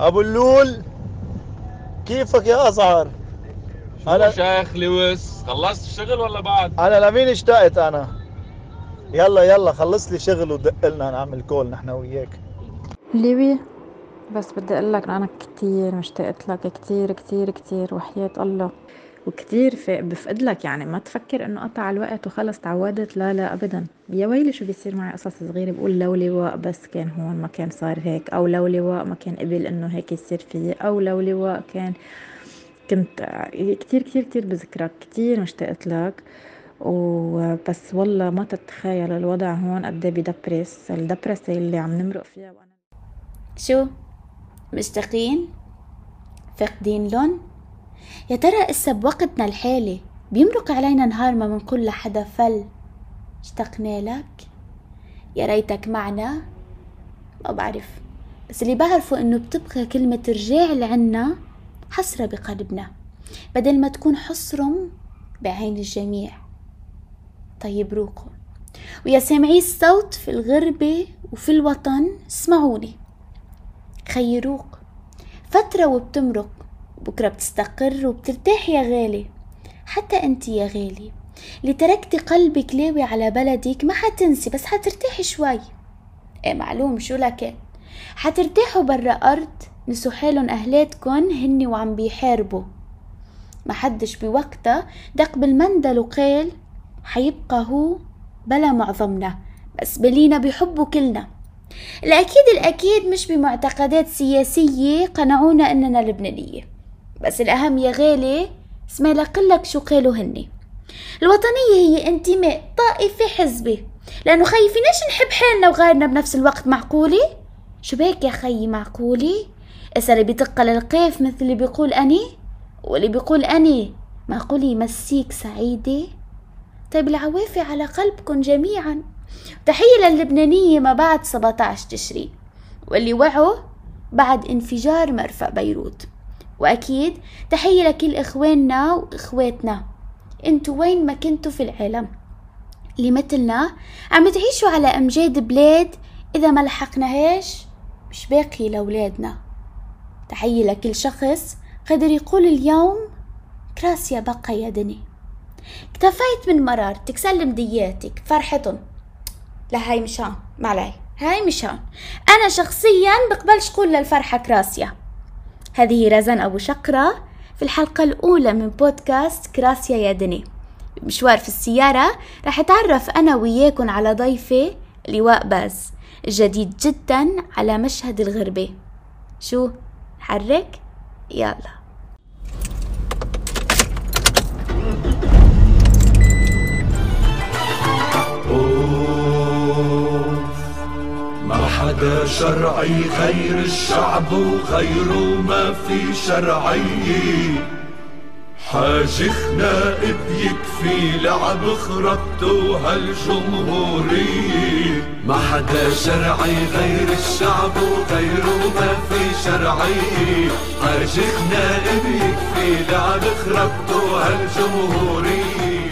أبو اللول كيفك يا أزهر؟ شو أنا- شيخ لويس؟ خلصت الشغل ولا بعد؟ أنا لمين اشتقت أنا؟ يلا يلا خلص لي شغل ودق لنا نعمل كول نحن وياك. ليوي بس بدي أقول لك أنا كثير مشتاقت لك كثير كثير كثير وحياة الله. وكثير بفقد لك يعني ما تفكر إنه قطع الوقت وخلص تعودت. لا لا ابدا. يا ويلي شو بيصير معي قصص صغيرة؟ بقول لو لواء بس كان هون ما كان صار هيك أو لو لواء ما كان قبل إنه هيك يصير فيي أو لو لواء كان كنت كتير كتير كتير بذكرك كتير مشتاقت لك. وبس والله ما تتخيل الوضع هون قد إيه بدبرس. الدبرسة اللي عم نمرق فيها وأنا شو؟ مشتاقين؟ فاقدين لون؟ يا ترى إسا بوقتنا الحالي؟ بيمرق علينا نهار ما منقول لحدا فل. اشتقنا لك يا ريتك معنا. ما بعرف. بس اللي بعرفه إنه بتبقى كلمة رجاع لعنا حسرة بقلبنا. بدل ما تكون حصرم بعين الجميع. طيب روقوا. ويا سامعي الصوت في الغربة وفي الوطن اسمعوني. خيروق. فترة وبتمرق. بكرة بتستقر وبترتاح يا غالي. حتى أنت يا غالي. اللي تركتي قلبك لاوي على بلدك ما حتنسي بس حترتاحي شوي. إيه معلوم شو لكن؟ حترتاحوا برا أرض نسوا حالن أهلاتكن هني وعم بيحاربوا. ما حدش بوقتها دق بالمندل وقال حيبقى هو بلا معظمنا بس بلينا بيحبوا كلنا. الأكيد الأكيد مش بمعتقدات سياسية قنعونا إننا لبنانية. بس الأهم يا غالي اسمع لقلك شو قالوا هني. الوطنية هي انتماء طائفي حزبي. لأنه خيي فيناش نحب حالنا وغيرنا بنفس الوقت معقولي شو بيك يا خيي معقولي إسا اللي للقيف مثل اللي بيقول أني؟ واللي بيقول أني معقولي يمسيك سعيدة؟ طيب العوافي على قلبكم جميعا. تحية للبنانية ما بعد 17 تشرين. واللي وعوا بعد انفجار مرفأ بيروت. وأكيد تحية لكل إخواننا وإخواتنا. أنتوا وين ما كنتوا في العالم. اللي مثلنا عم تعيشوا على أمجاد بلاد إذا ما لحقناهاش مش باقي لأولادنا. تحية لكل شخص قدر يقول اليوم كراسيا بقى يا دني اكتفيت من مرارتك سلم دياتك فرحتن. لا هاي مشان معلي هاي مشان. أنا شخصيا بقبلش قول للفرحة كراسيا هذه رزان أبو شقرة في الحلقة الأولى من بودكاست كراسيا يا دني مشوار في السيارة رح أتعرف أنا وياكم على ضيفي لواء باز جديد جدا على مشهد الغربة. شو؟ حرك؟ يلا. حدا شرعي غير الشعب وغيره ما في شرعية حاجخنا بيكفي لعب خربته هالجمهورية ما حدا شرعي غير الشعب وغيره ما في شرعية حاجخنا بيكفي لعب خربته هالجمهورية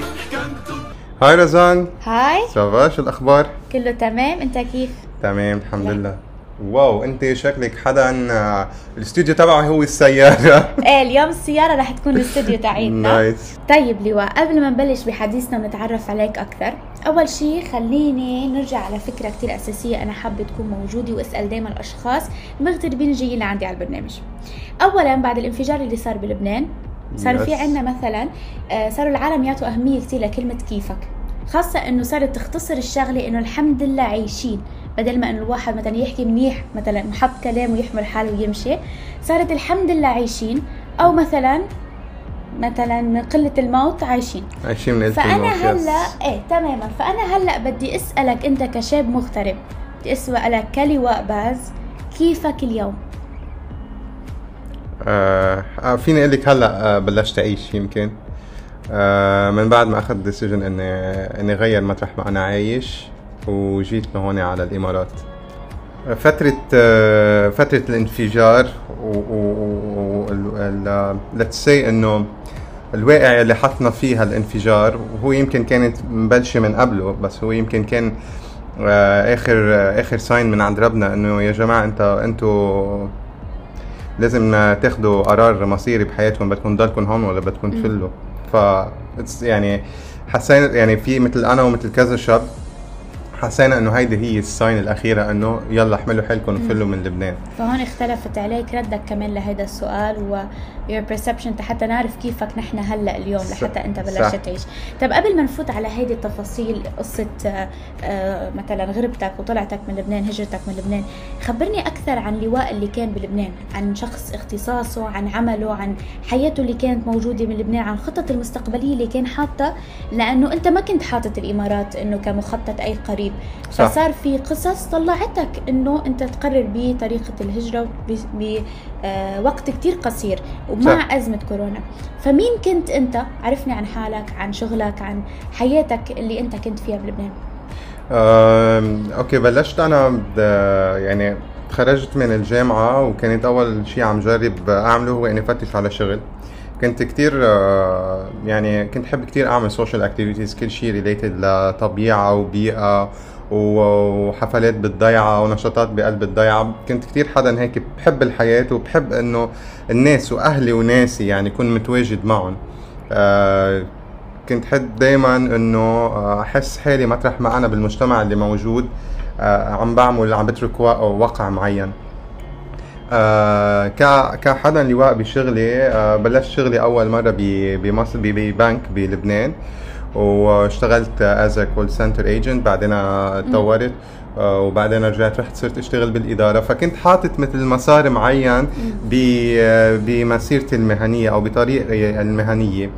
hi رزان hi شو الاخبار كله تمام انت كيف تمام الحمد لله. wow انت شكلك حدا آه، الاستوديو تبعه هو السيارة. إيه اليوم السيارة رح تكون الاستوديو تاعيتنا. nice. طيب لواء قبل ما نبلش بحديثنا ونتعرف عليك أكثر أول شيء خليني نرجع على فكرة كتير أساسية أنا حابة تكون موجودة وأسأل دايما الأشخاص المغتربين الجايين لعندي على البرنامج. أولا بعد الانفجار اللي صار بلبنان صار في. عنا مثلا آه، صاروا العالم يعطوا أهمية كتير لكلمة كيفك خاصة إنه صارت تختصر الشغلة إنه الحمد لله عايشين. بدل ما إنه الواحد مثلا يحكي منيح مثلا محط كلام ويحمل حاله ويمشي صارت الحمد لله عايشين. أو مثلا مثلا من قلة الموت عايشين. عايشين من فأنا الموت يس. هلا إيه تماما. فأنا هلأ بدي أسألك أنت كشاب مغترب بدي أسألك كلواء باز كيفك اليوم؟ آه آه، فيني أقول لك هلأ آه بلشت أعيش يمكن. آه من بعد ما أخذت decision اني إني غير مطرح ما أنا عايش. وجيت لهون على الإمارات. فترة آه فترة الانفجار و let's say إنه الواقع اللي حطنا فيه هالانفجار وهو يمكن كانت مبلشة من قبله بس هو يمكن كان آه آخر آه آخر sign من عند ربنا إنه يا جماعة أنت أنتوا لازم تاخدوا قرار مصيري بحياتكم بدكم تضلكم هون ولا بدكم تفلوا. ف يعني حسينا يعني في مثل أنا ومثل كذا شاب حسينا إنه هيدي هي ال sign الأخيرة إنه يلا احملوا حيلكم وفلوا من لبنان فهون اختلفت عليك ردك كمان لهذا السؤال و your perception حتى نعرف كيفك نحن هلأ اليوم. لحتى أنت بلشت صح. تعيش طب قبل ما نفوت على هيدي التفاصيل قصة آه، آه، مثلا غربتك وطلعتك من لبنان هجرتك من لبنان خبرني أكثر عن لواء اللي كان بلبنان عن شخص اختصاصه عن عمله عن حياته اللي كانت موجودة من لبنان عن خطط المستقبلية اللي كان حاطة لأنه أنت ما كنت حاطط الإمارات أنه كمخطط أي قريب صح. فصار في قصص طلعتك أنه أنت تقرر بطريقة الهجرة بوقت كتير قصير ومع صح. أزمة كورونا. فمين كنت أنت؟ عرفني عن حالك عن شغلك عن حياتك اللي أنت كنت فيها بلبنان. أوكي بلشت أنا يعني تخرجت من الجامعة وكانت أول شيء عم جرب أعمله هو إني أفتش على شغل. كنت كتير آه، يعني كنت حب كتير أعمل social activities كل شيء related لطبيعة وبيئة و- وحفلات بالضيعة ونشاطات بقلب الضيعة. كنت كتير حدا هيك بحب الحياة وبحب إنه الناس وأهلي وناسي يعني كون متواجد معهم. آه، كنت حدا دايما إنه أحس حالي مطرح ما أنا بالمجتمع اللي موجود. آه، عم بعمل عم بترك وقع معين. آه، ك- كحدا لواء بشغلي آه، بلشت شغلي أول مرة ب- بمصر ببنك بلبنان واشتغلت as call center agent بعدين تطورت آه، وبعدين رجعت رحت صرت أشتغل بالإدارة. فكنت حاطط مثل مسار معين ب- بمسيرتي المهنية أو بطريقي المهنية.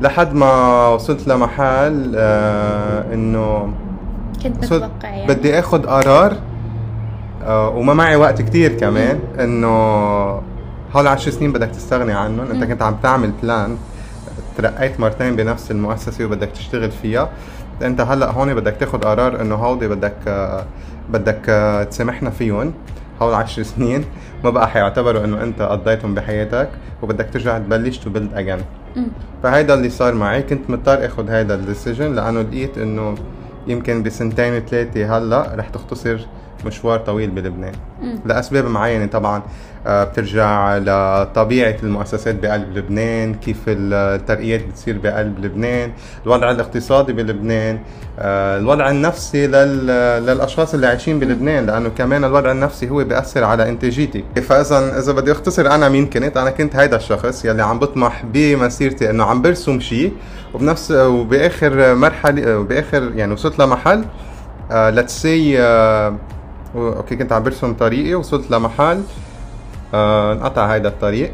لحد ما وصلت لمحل آه إنه كنت متوقع يعني. بدي آخذ قرار آه وما معي وقت كتير كمان إنه هول عشر سنين بدك تستغني عنهم. أنت كنت عم تعمل بلان ترقيت مرتين بنفس المؤسسة وبدك تشتغل فيها. أنت هلأ هون بدك تاخذ قرار إنه هودي بدك آه بدك آه تسامحنا فيهم هول عشر سنين. ما بقى حيعتبروا إنه أنت قضيتهم بحياتك وبدك ترجع تبلش to build again. فهيدا اللي صار معي. كنت مضطر آخذ هيدا ال decision لأنه لقيت إنه يمكن بسنتين ثلاثة هلأ رح تختصر مشوار طويل بلبنان. لأسباب معينة طبعا آه، بترجع لطبيعة المؤسسات بقلب لبنان كيف الترقيات بتصير بقلب لبنان الوضع الاقتصادي بلبنان آه، الوضع النفسي لل... للأشخاص اللي عايشين بلبنان لأنه كمان الوضع النفسي هو بيأثر على إنتاجيتي فاذا اذا بدي أختصر أنا مين كنت أنا كنت هيدا الشخص يلي عم بطمح بمسيرتي إنه عم برسم شيء وبنفس وبآخر مرحلة وبآخر يعني وصلت لمحل let's see okay كنت عم برسم طريقي وصلت لمحل آه انقطع هيدا الطريق.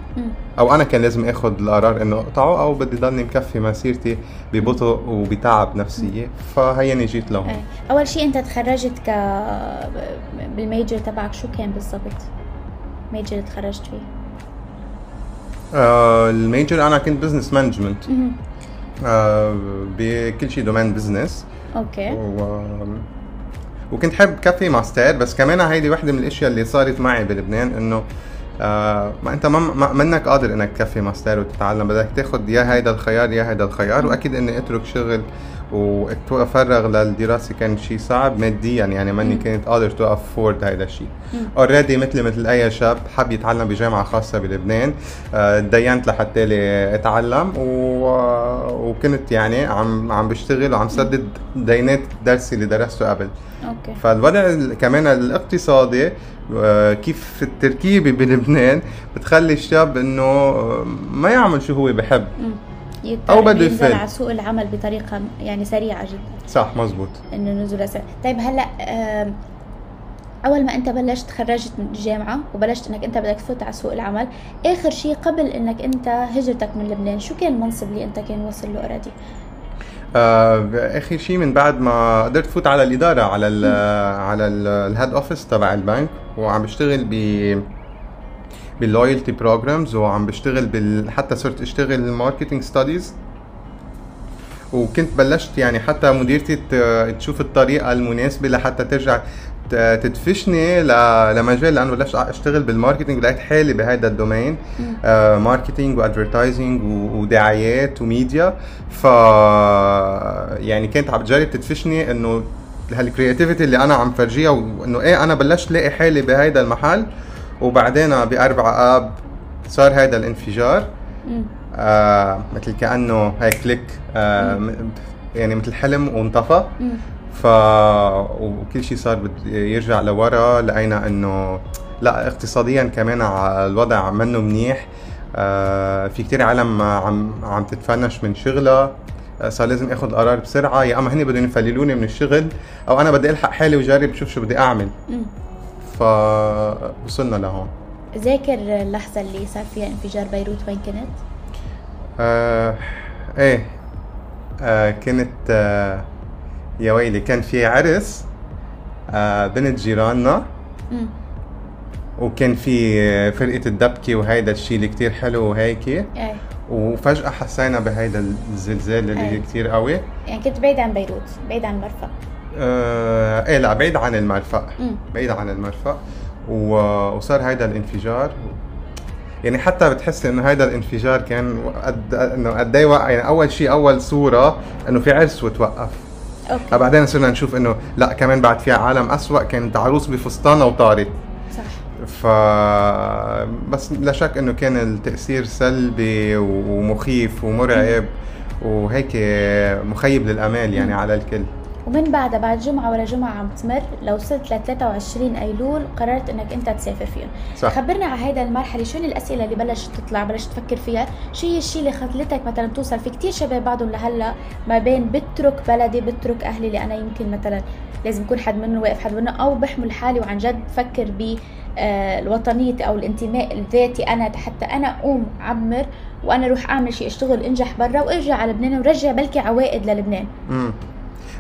أو أنا كان لازم اخذ القرار إنه أقطعه أو بدي ضلني مكفي مسيرتي ببطء وبتعب نفسية. فهيني جيت لهون إيه. أول شيء أنت تخرجت ك بال major تبعك شو كان بالضبط؟ major اللي تخرجت فيه. آه ال major أنا كنت business management. آه بكل شيء domaine business okay. و... وكنت حب كفي ماستر بس كمان هيدي وحدة من الأشياء اللي صارت معي بلبنان إنه آه ما أنت ما منك قادر إنك تكفي ماستر وتتعلم بدك تاخد يا هيدا الخيار يا هيدا الخيار وأكيد إني أترك شغل واتفرغ للدراسة كان شيء صعب ماديا يعني ماني كنت قادر to afford هيدا الشيء already مثلي مثل أي شاب حب يتعلم بجامعة خاصة بلبنان. آه، تدينت لحتى لي أتعلم و... وكنت يعني عم عم بشتغل وعم سدد دينات درسي اللي درسته قبل. okay. فالوضع ال- كمان الاقتصادي آه، كيف التركيبة بلبنان بتخلي الشاب إنه آه، ما يعمل شو هو بحب. مم. إنه بده يفل. على سوق العمل بطريقة يعني سريعة جدا صح مزبوط إنه نزول أسرع. طيب هلأ أول ما أنت بلشت تخرجت من الجامعة وبلشت إنك أنت بدك تفوت على سوق العمل آخر شيء قبل إنك أنت هجرتك من لبنان شو كان المنصب اللي أنت كان واصل له already آه، آخر شيء من بعد ما قدرت فوت على الإدارة على ال على ال head office تبع البنك وعم بشتغل ب بال loyalty programs وعم بشتغل بال حتى صرت اشتغل marketing studies وكنت بلشت يعني حتى مديرتي تشوف الطريقة المناسبة لحتى ترجع تدفشني لمجال لأنه بلشت أشتغل بال marketing لقيت حالي بهذا ال domaine آه marketing و advertising ودعايات وميديا. ف يعني كانت عم تجرب تدفشني إنه هال creativity اللي أنا عم فرجيها وإنه إيه أنا بلشت لاقي حالي بهيدا المحل. وبعدين بأربعة آب صار هذا الانفجار. آه مثل كأنه هيك click آه يعني مثل حلم وانطفى. ف وكل شيء صار يرجع لورا لقينا إنه لا اقتصاديا كمان الوضع منه منيح. آه في كتير عالم عم عم تتفنش من شغلها. آه، صار لازم آخذ القرار بسرعة. يا أما هني بدهم يفللوني من الشغل أو أنا بدي ألحق حالي وجرب شوف شو بدي أعمل. فوصلنا لهون. ذاكر اللحظة اللي صار فيها انفجار بيروت وين كنت؟ آه إيه. آه كنت آه يا ويلي كان في عرس آه بنت جيراننا. مم. وكان في فرقة الدبكة وهيدا الشيء اللي كتير حلو وهيك إيه. وفجأة حسينا بهيدا الزلزال اللي أي. كتير قوي. يعني كنت بعيد عن بيروت بعيد عن المرفأ آه إيه لا بعيد عن المرفأ. بعيد عن المرفأ وصار هيدا الانفجار. يعني حتى بتحس إنه هيدا الانفجار كان قد إنه قد إيه وقع. يعني أول شيء أول صورة إنه في عرس وتوقف. أوكي. بعدين صرنا نشوف إنه لا كمان بعد في عالم أسوأ كانت عروس بفستانها وطارت صح. ف بس لا شك إنه كان التأثير سلبي ومخيف ومرعب وهيك مخيب للأمال يعني على الكل. ومن بعدها بعد جمعة ورا جمعة عم تمر لو وصلت ل 23 أيلول قررت إنك أنت تسافر فيهم. صح. خبرنا على هيدا المرحلة شو الأسئلة اللي بلشت تطلع بلشت تفكر فيها؟ شو هي الشيء اللي خلتك مثلا توصل في كتير شباب بعضهم لهلأ ما بين بترك بلدي بترك أهلي اللي أنا يمكن مثلا لازم يكون حد منه واقف حد منه أو بحمل حالي وعن جد بفكر ب آه، الوطنية أو الانتماء الذاتي أنا حتى أنا أقوم عمر وأنا أروح أعمل شيء أشتغل أنجح برا وأرجع على لبنان ورجع بلكي عوائد للبنان.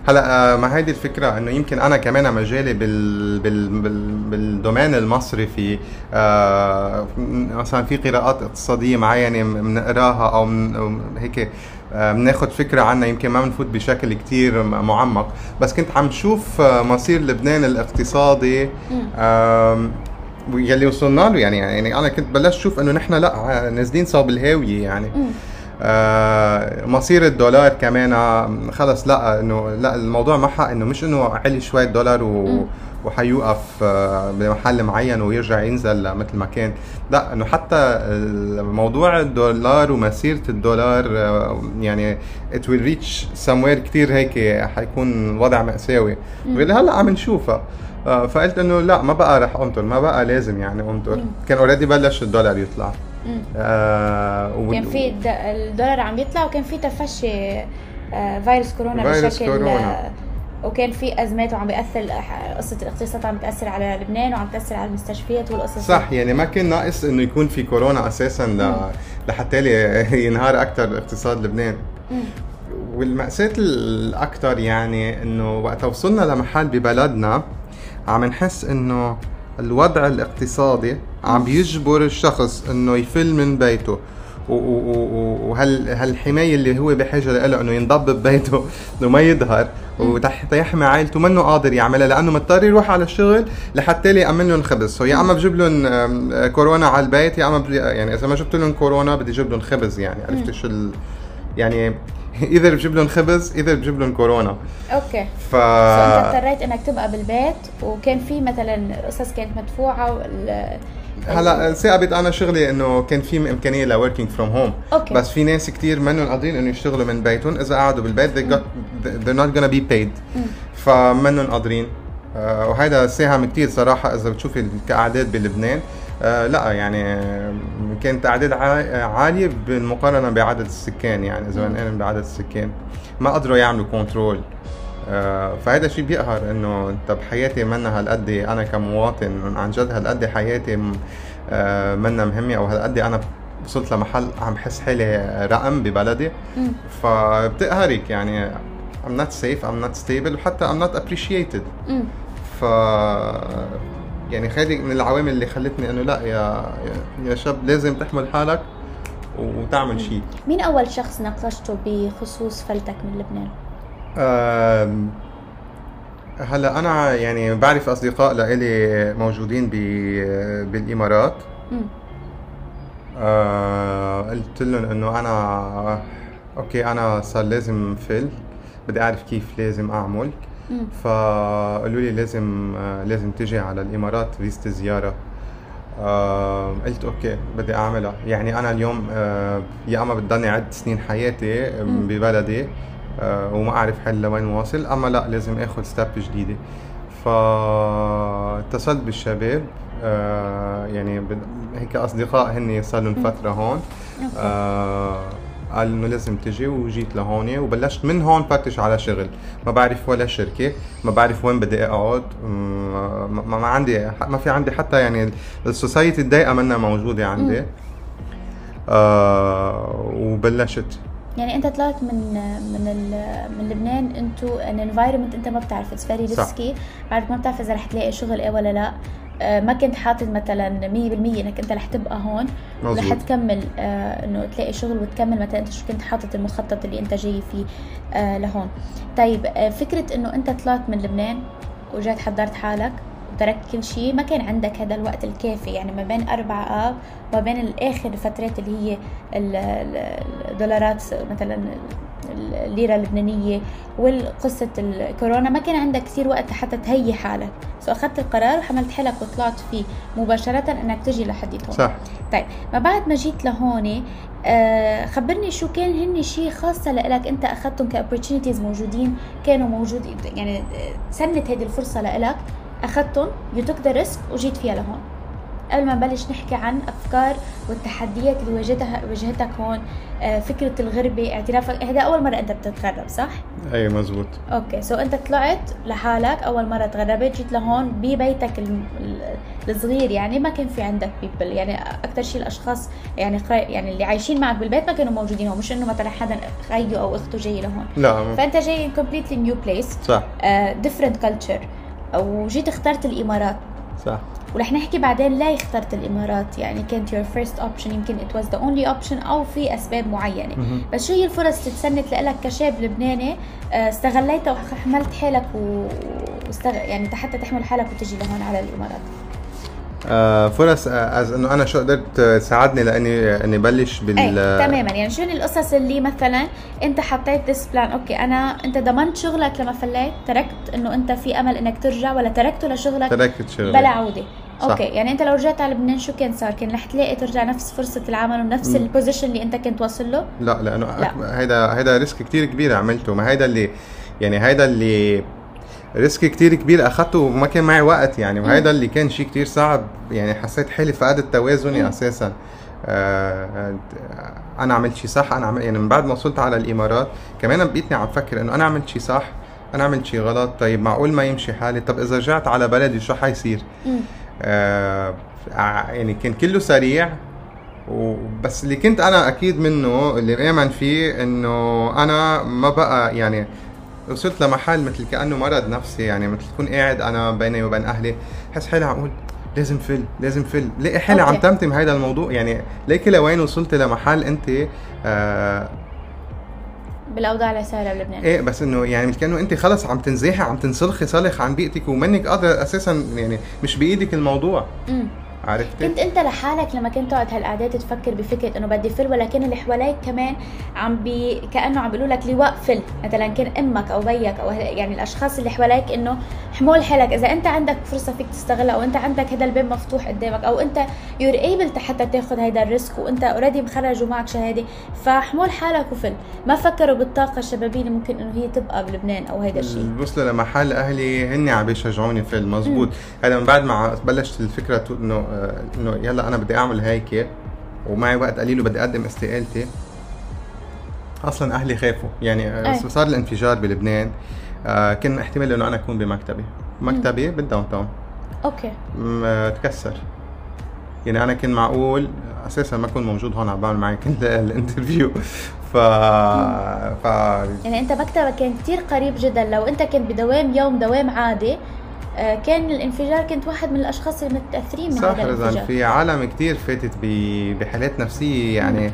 هلا آه، مع هيدي الفكرة إنه يمكن أنا كمان مجالي بال بال بال بالدومين المصرفي آه مثلا في قراءات اقتصادية معينة بنقراها أو من هيك آه، بناخد فكرة عنها يمكن ما بنفوت بشكل كتير معمق. بس كنت عم شوف آه، مصير لبنان الاقتصادي يلي وصلنا له يعني يعني أنا كنت بلشت أشوف إنه نحن لا نازلين صوب الهاوية يعني. آه مصير الدولار كمان آه، خلص لا إنه لا الموضوع معها إنه مش إنه علي شوي الدولار و. وحيوقف آه، بمحل معين ويرجع ينزل مثل ما كان لا إنه حتى موضوع الدولار ومسيرة الدولار آه، يعني it will reach somewhere كتير هيك حيكون وضع مأساوي واللي هلا عم نشوفها آه، فقلت إنه لا ما بقى رح أنطر ما بقى لازم يعني أنطر. كان اوريدي بلش الدولار يطلع. آه كان في الد- الدولار عم يطلع وكان في تفشي آه، فيروس كورونا فيروس بشكل كورونا. آه، وكان في أزمات وعم بيأثر قصة الاقتصاد عم تأثر على لبنان وعم تأثر على المستشفيات والقصص صح يعني ما كان ناقص إنه يكون في كورونا أساسا ل... لحتى ينهار أكثر اقتصاد لبنان مم. والمأساة الأكثر يعني إنه وقت وصلنا لمحل ببلدنا عم نحس إنه الوضع الاقتصادي عم بيجبر الشخص إنه يفل من بيته. و- و- و- وهال هالحماية اللي هو بحاجة لها إنه ينضب ببيته إنه ما يظهر وحتى يحمي عائلته. منه قادر يعملها لأنه مضطر يروح على الشغل لحتى لي يأمن لهم خبز. يا أما بجيب لهم كورونا على البيت يا بجي يعني إذا ما جبت لهم كورونا بدي أجيب لهم خبز يعني. عرفت شو ال... يعني اذا بجيب لهم خبز إذا بجيب لهم كورونا. أوكي. ف فانت اضطريت إنك تبقى بالبيت وكان في مثلا قصص كانت مدفوعة وال- هلا ثابت أنا شغلي إنه كان في إمكانية ل working from home okay. بس في ناس كتير منهم قادرين إنه يشتغلوا من بيتهم. إذا قعدوا بالبيت they got they're not gonna be paid. فمنهم قادرين. آه، وهيدا ساهم كتير صراحة إذا بتشوفي كاعداد بلبنان. لا يعني آه، كانت أعداد عا- عالية بالمقارنة بعدد السكان يعني اذا بنقارن بعدد السكان. ما قدروا يعملوا control آه، فهذا شيء بيقهر إنه أنت بحياتي منا هالقد أنا كمواطن عن جد هالقد حياتي آه، منا مهمة أو هالقد أنا وصلت لمحل عم بحس حالي رقم ببلدي. فبتقهرك يعني I'm not safe I'm not stable وحتى I'm not appreciated. ف يعني هذه من العوامل اللي خلتني أنه لا يا يا- شاب لازم تحمل حالك وتعمل شيء مين أول شخص ناقشته بخصوص فلتك من لبنان؟ هلا أنا يعني بعرف أصدقاء لإلي موجودين بالإمارات. آه، قلت لهم إنه أنا okay أنا صار لازم فل بدي أعرف كيف لازم أعمل. فقالوا لي لازم آه، لازم تجي على الإمارات visit زيارة. آه قلت okay بدي أعملها. يعني أنا اليوم آه يا أما بتضلني عد سنين حياتي ببلدي آه وما أعرف حل لوين واصل أما لا لازم آخذ step جديدة. فاتصلت بالشباب آه يعني هيك أصدقاء هن صار لهم فترة هون. آه قال إنه لازم تجي وجيت لهون وبلشت من هون فتش على شغل. ما بعرف ولا شركة ما بعرف وين بدي أقعد ما, ما, عندي ما في عندي حتى يعني السوسايتي الضيقة منها موجودة عندي. آه وبلشت. يعني أنت طلعت من من من لبنان انتو an environment أنت ما بتعرف it's very. risky بعرف ما بتعرف إذا رح تلاقي شغل إيه ولا لأ. ما كنت حاطط مثلا 100% إنك أنت رح تبقى هون. ورح تكمل آه إنه تلاقي شغل وتكمل مثلا أنت شو كنت حاطط المخطط اللي أنت جاي فيه آه لهون. طيب آه فكرة إنه أنت طلعت من لبنان وجيت حضرت حالك. وتركت كل شيء ما كان عندك هذا الوقت الكافي. يعني ما بين أربعة آب وما بين الآخر الفترات اللي هي ال- ال- الدولارات مثلا الليرة اللبنانية والقصة الكورونا. ما كان عندك كثير وقت حتى تهيئ حالك. so أخذت القرار وحملت حالك وطلعت فيه مباشرة أنك تجي لحد هون صح. طيب ما بعد ما جيت لهون آه خبرني شو كان هن شيء خاصة لإلك أنت أخذتهم ك opportunities موجودين كانوا موجودين يعني سنت هذه الفرصة لإلك. أخذتهم. you took the risk وجيت فيها لهون. قبل ما نبلش نحكي عن أفكار والتحديات اللي واجهتها واجهتك هون آه فكرة الغربة اعترافك. هذا أول مرة أنت بتتغرب صح؟ أي مزبوط. okay. so أنت طلعت لحالك أول مرة تغربت جيت لهون ببيتك الصغير. يعني ما كان في عندك people يعني أكثر شيء الأشخاص يعني يعني اللي عايشين معك بالبيت ما كانوا موجودين هون. مش إنه مثلا حدا خيه أو أخته جاي لهون. لا. فأنت جاي completely new place صح. different culture وجيت اخترت الإمارات. صح. ورح نحكي بعدين ليه اخترت الإمارات يعني كانت your first option يمكن it was the only option أو في أسباب معينة. مهم. بس شو هي الفرص اللي تسنت لك كشاب لبناني؟ آه، استغليتها وحملت حالك و... واستغ... يعني حتى تحمل حالك وتجي لهون على الإمارات. فرص آه as إنه أنا شو قدرت آه، تساعدني لإني إني بلش بال اي تماما. يعني شو القصص اللي مثلا أنت حطيت this plan okay أنا أنت ضمنت شغلك لما فليت تركت إنه أنت في أمل إنك ترجع ولا تركته لشغلك؟ تركت شغلي. بلا عودة. صح. okay يعني أنت لو رجعت على لبنان شو كان صار؟ كان رح تلاقي ترجع نفس فرصة العمل ونفس. ال position اللي أنت كنت واصل له؟ لا لأنه لا. هيدا هيدا risk كتير كبير عملته. ما هيدا اللي يعني هيدا اللي risk كتير كبير اخذته وما كان معي وقت يعني وهيدا اللي كان شيء كتير صعب يعني حسيت حالي فقدت توازني. أساسا آه أنا عملت شيء صح أنا عمل يعني من بعد ما وصلت على الإمارات كمان بقيتني عم فكر إنه أنا عملت شيء صح أنا عملت شيء غلط طيب معقول ما يمشي حالي طب إذا رجعت على بلدي شو حيصير. آه يعني كان كله سريع وبس اللي كنت أنا أكيد منه اللي بأمن فيه إنه أنا ما بقى يعني وصلت لمحل مثل كأنه مرض نفسي يعني مثل تكون قاعد أنا بيني وبين أهلي حس حالي عم أقول لازم فل لازم فل لاقي حالي عم. تمتم هذا الموضوع يعني ليكي لوين وصلت لمحل انت آه بالأوضاع اللي صايرة بلبنان إيه بس إنه يعني مثل كأنه انت خلص عم تنزاحي عم تنسلخي صلخ عن بيئتك ومنك قادره أساسا يعني مش بإيدك الموضوع مم. عرفتي؟ كنت انت لحالك لما كنت تقعد هالقعدات تفكر بفكرة إنه بدي فل ولكن اللي حواليك كمان عم بي كأنه عم بيقولوا لك لواء فل. مثلا كان أمك أو بيك أو يعني الأشخاص اللي حواليك إنه حمول حالك. إذا أنت عندك فرصة فيك تستغلها أو أنت عندك هذا الباب مفتوح قدامك أو أنت you're able حتى تاخذ هذا ال risk وأنت already مخرج ومعك شهادة فحمول حالك وفل. ما فكروا بالطاقة الشبابية اللي ممكن إنه هي تبقى بلبنان أو هذا الشيء. وصلوا لمحل أهلي هن عم بيشجعوني في المزبوط هذا من بعد ما بلشت الفكرة إنه إنه يلا أنا بدي أعمل هيك ومعي وقت قليل وبدي أقدم استقالتي. أصلا أهلي خافوا. يعني آه، أي. صار الانفجار بلبنان. آه، كان احتمال إنه أنا أكون بمكتبي. مكتبي بال downtown okay. آه، تكسر. يعني أنا كان معقول أساسا ما أكون موجود هون عم بعمل معك ال- ال interview. ف ف يعني أنت مكتبك كان كتير قريب جدا. لو أنت كنت بدوام يوم دوام عادي آه، كان الانفجار كنت واحد من الأشخاص المتاثرين من صح هذا الانفجار في عالم كتير فاتت بحالات نفسية يعني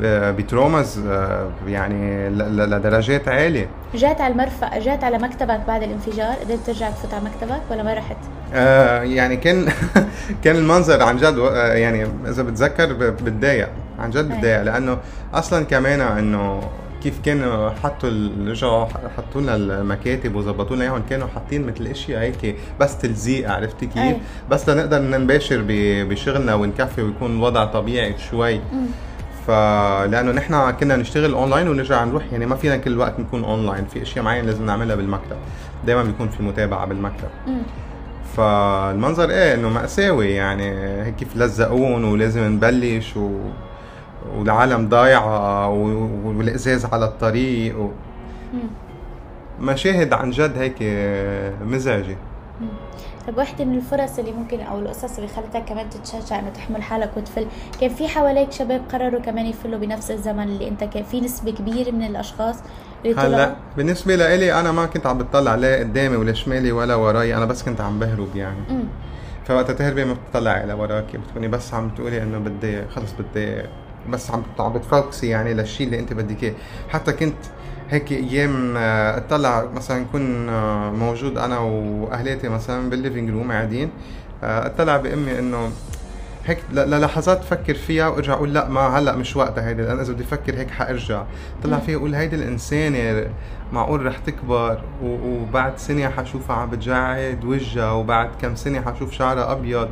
ب- ب traumas آه، يعني لدرجات عالية جات على المرفأ جات على مكتبك بعد الانفجار قدرت ترجع تفوت على مكتبك ولا ما رحت؟ آه، يعني كان كان المنظر عن جد آه، يعني إذا بتذكر بتضايق عن جد. بتضايق لأنه أصلا كمان إنه كيف كانوا حطوا رجعوا حطوا لنا المكاتب وظبطوا لنا إياهم. كانوا حاطين مثل اشياء هيك بس تلزيق عرفتي كيف؟ أي. بس لنقدر نباشر بشغلنا ونكفي ويكون الوضع طبيعي شوي. فلانه نحن كنا نشتغل اونلاين ونرجع نروح. يعني ما فينا كل وقت نكون اونلاين في أشياء معينة لازم نعملها بالمكتب. دائما بيكون في متابعة بالمكتب. مم. فالمنظر إيه إنه مأساوي. يعني هيك كيف لزقوهن ولازم نبلش و... والعالم ضايعة و... والإزاز على الطريق و... مشاهد عن جد هيك مزعجة. طب واحدة من الفرص اللي ممكن أو القصص اللي خلتك كمان تتشجع إنه تحمل حالك وتفل، كان في حواليك شباب قرروا كمان يفلوا بنفس الزمن اللي أنت كان في نسبة كبيرة من الأشخاص اللي هلأ بالنسبة لإلي أنا ما كنت عم بتطلع لا قدامي ولا شمالي ولا وراي أنا بس كنت عم بهرب يعني. مم. فوقت تهربي ما بتطلعي لوراكي بتكوني بس عم تقولي إنه بدي خلص بدي بس عم عم بت focus ي يعني للشيء اللي انت بدك إياه. حتى كنت هيك أيام آه، اطلع مثلا نكون آه، موجود أنا وأهلي مثلا بال living room قاعدين. آه، اطلع بأمي إنه هيك للحظات فكر فيها وأرجع أقول لا ما هلأ مش وقتها هيدي لأن إذا بدي أفكر هيك حأرجع. طلع فيها أقول هيدي الإنسانة معقول رح تكبر و- وبعد سنة حشوفها عم بتجعد وجهها وبعد كم سنة حشوف شعرها أبيض.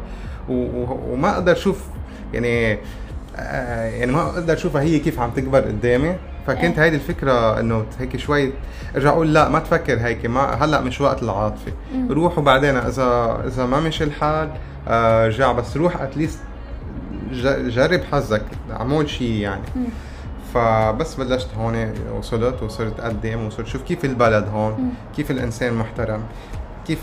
وما أقدر أشوف يعني آه، يعني ما أقدر أشوفها هي كيف عم تكبر قدامي. فكنت هيدي الفكرة إنه هيك شوي أرجع أقول لا ما تفكر هيك. ما هلأ مش وقت العاطفه روح وبعدين إذا إذا ما مشي الحال آه، رجع بس روح at least جرب حظك. أعمل شيء يعني. فبس بلشت هون وصلت وصرت أقدم وصرت شوف كيف البلد هون كيف الإنسان محترم كيف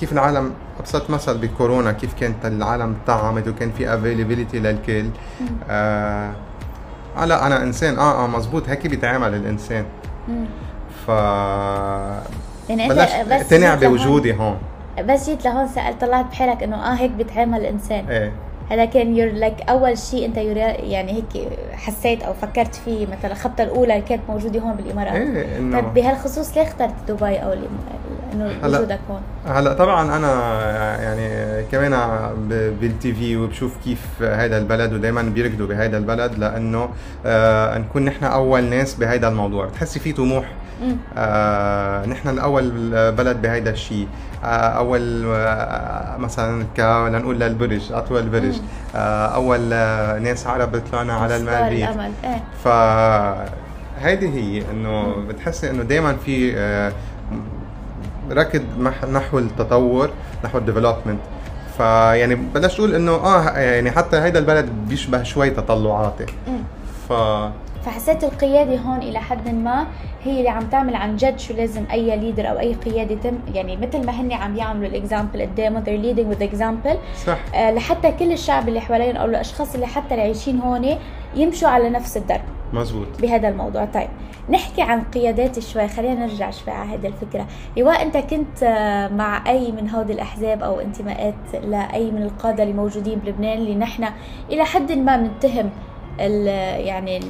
كيف العالم أبسط مثل بكورونا؟ كيف كانت العالم طعمت وكان في availability للكل؟ آه آه لا أنا إنسان. آه آه مزبوط هيك بيتعامل الإنسان. مم. ف يعني بس اقتنع بوجودي هون. بس جيت لهون سألت تطلعت بحالك إنه آه هيك بيتعامل الإنسان. إيه. هذا كان your like أول شيء أنت يعني هيك حسيت أو فكرت فيه مثلا الخطة الأولى اللي كانت موجودة هون بالإمارات إيه إنه طيب بهالخصوص ليه اخترت دبي أو إنه وجودك هون هلا طبعا أنا يعني كمان بال TV وبشوف كيف هذا البلد ودائما بيركضوا بهذا البلد لأنه آه نكون نحن أول ناس بهذا الموضوع بتحسي في طموح. آه نحن الأول بلد بهيدا الشيء. آه أول آه مثلا ك لنقول للبرج أطول برج آه أول آه ناس عرب طلعنا على المريخ إيه. ف هيدي هي إنه بتحسي إنه دائما في آه، ركض نحو التطور نحو الديفلوبمنت فيعني بلشت أقول إنه آه يعني حتى هيدا البلد بيشبه شوي تطلعاتي. ف فحسيت القيادة هون إلى حد ما هي اللي عم تعمل عن جد شو لازم أي leader أو أي قيادة تم يعني مثل ما هن عم يعملوا ال example قدامهم they're leading with example. صح. آه لحتى كل الشعب اللي حواليهم أو الأشخاص اللي حتى اللي عايشين هون يمشوا على نفس الدرب مزبوط. بهذا الموضوع. طيب نحكي عن قيادات شوي خلينا نرجع شوي على هذه الفكرة. لو أنت كنت آه، مع أي من هودي الأحزاب أو انتماءات لأي من القادة اللي موجودين بلبنان اللي نحن إلى حد ما بنتهم يعني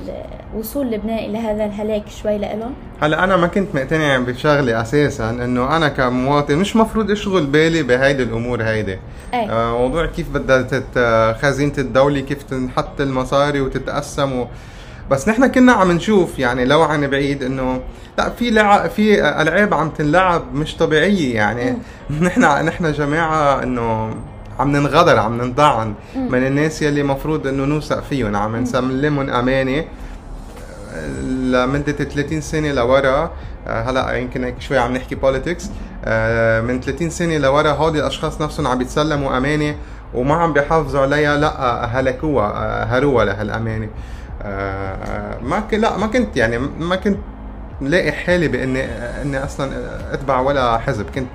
وصول لبنان إلى هذا الهلاك شوي لإلهم؟ هلا أنا ما كنت مقتنع بشغله أساسا إنه أنا كمواطن مش مفروض أشغل بالي بهيدي الأمور هيدي. أي. آه، موضوع كيف بدها آه، خزينة الدولة كيف تنحط المصاري وتتقسم و... بس نحن كنا عم نشوف يعني لو عن بعيد إنه لا في لع... في ألعاب عم تنلعب مش طبيعية يعني. نحن نحن جماعة إنه عم ننغدر عم ننطعن من الناس يلي مفروض إنه نوثق فيهم. عم نسلمهم امانه لمدة 30 سنة لورا آه، هلأ يمكن هيك شوي عم نحكي بوليتكس من 30 سنة لورا هودي الأشخاص نفسهم عم بيتسلموا أمانة وما عم بيحافظوا عليها. لأ آه، هلكوها آه، هروها لهالأمانة آه، آه، ما. لأ ما كنت يعني ما كنت لاقي حالي بإني إني أصلا أتبع ولا حزب. كنت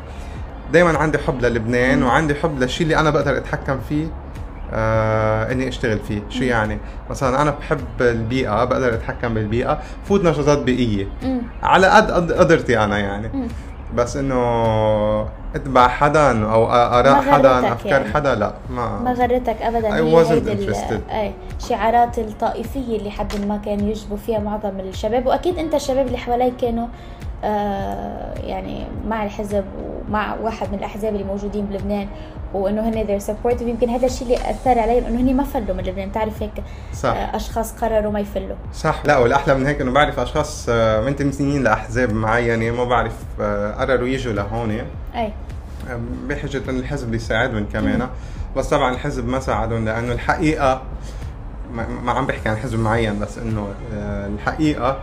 دائما عندي حب للبنان وعندي حب للشيء اللي أنا بقدر أتحكم فيه آه إني أشتغل فيه. شو يعني؟ مثلا أنا بحب البيئة بقدر أتحكم بالبيئة. فوت نشاطات بيئيه مم. على قد قد- قدرتي أنا يعني. مم. بس إنه أتبع حدا أو أراء حدا أفكار يعني. حدا لا ما, ما غرتك ابدا؟ I wasn't interested. أي شعارات الطائفية اللي حد ما كان يجبوا فيها معظم الشباب. وأكيد أنت الشباب اللي حواليك كانوا يعني مع الحزب ومع واحد من الأحزاب اللي موجودين بلبنان وإنه هن ذير سبورتيف يمكن هذا الشيء اللي اثر عليهم إنه هن ما فلوا من لبنان. بتعرف هيك؟ صح. آه أشخاص قرروا ما يفلوا. صح. لا والأحلى من هيك إنه بعرف أشخاص آه، منتمين لأحزاب معينة ما بعرف آه، قرروا يجوا لهون. أي. آه، بحجة انه الحزب بيساعدهم كمان. بس طبعا الحزب ما ساعدهم لأنه الحقيقة ما عم بحكي عن حزب معين بس إنه آه، الحقيقة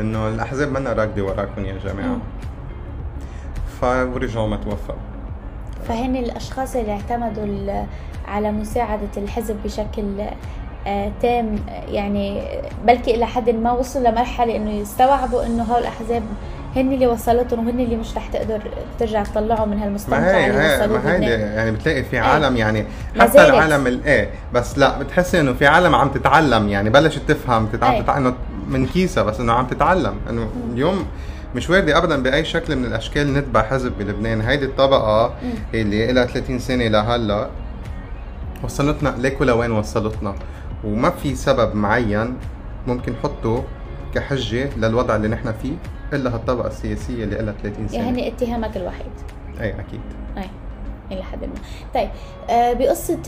إنه الأحزاب منا راكدة وراكم يا جماعة. فرجعوا ما توفقوا فهن الأشخاص اللي اعتمدوا على مساعدة الحزب بشكل آه، تام يعني بلكي إلى حد ما وصلوا لمرحلة إنه يستوعبوا إنه هول الأحزاب هن اللي وصلتهم وهن اللي مش رح تقدر ترجع تطلعهم من هالمستنقع هي اللي هي ما هيدي يعني بتلاقي في إيه. عالم يعني ما حتى زالت. العالم الايه بس لا بتحسي إنه في عالم عم تتعلم يعني بلشت تفهم تت- عم إيه. تتع... إنه من كيسها بس إنه عم تتعلم إنه اليوم مش واردة ابدا بأي شكل من الأشكال نتبع حزب بلبنان هيدي الطبقة اللي لها 30 سنة لهلا وصلتنا ليك ولوين وصلتنا وما في سبب معين ممكن نحطه كحجة للوضع اللي نحن فيه إلا هالطبقة السياسية اللي لها 30 سنة. يعني اتهامك الوحيد. أي أكيد. أي إلى حد ما. طيب آه، بقصة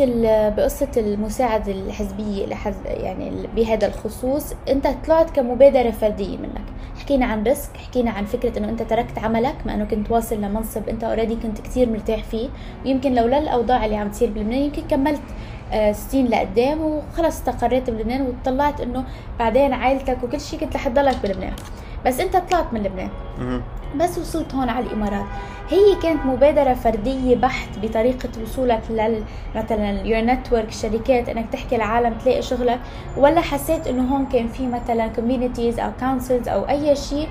بقصة المساعدة الحزبية لحز يعني بهذا الخصوص أنت طلعت كمبادرة فردية منك. حكينا عن risk حكينا عن فكرة إنه أنت تركت عملك مع إنه كنت واصل لمنصب أنت already كنت كتير مرتاح فيه. ويمكن لولا الاوضاع اللي عم تصير بلبنان يمكن كملت آه، سنين لقدام وخلص استقريت بلبنان وطلعت إنه بعدين عائلتك وكل شيء كنت رح تضلك بلبنان. بس انت طلعت من لبنان. بس وصلت هون على الإمارات. هي كانت مبادرة فردية بحت بطريقة وصولك لل مثلا your network شركات إنك تحكي العالم تلاقي شغلك. ولا حسيت إنه هون كان في مثلا communities أو councils أو أي شيء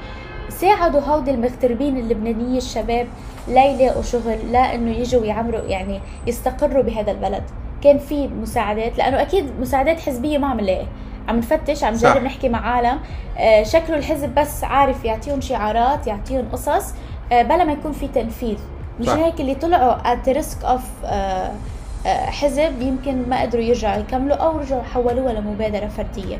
ساعدوا هودي المغتربين اللبنانيه الشباب لا يلاقوا شغل لا إنه يجوا يعمروا يعني يستقروا بهذا البلد. كان في مساعدات لأنه أكيد مساعدات حزبية ما عم نلاقي. عم نفتش عم. نجرب نحكي مع عالم آه، شكله الحزب بس عارف يعطيهم شعارات يعطيهم قصص آه، بلا ما يكون في تنفيذ مش. هيك اللي طلعوا at the risk of آه، حزب يمكن ما قدروا يرجعوا يكملوا أو رجعوا حولوها لمبادرة فردية.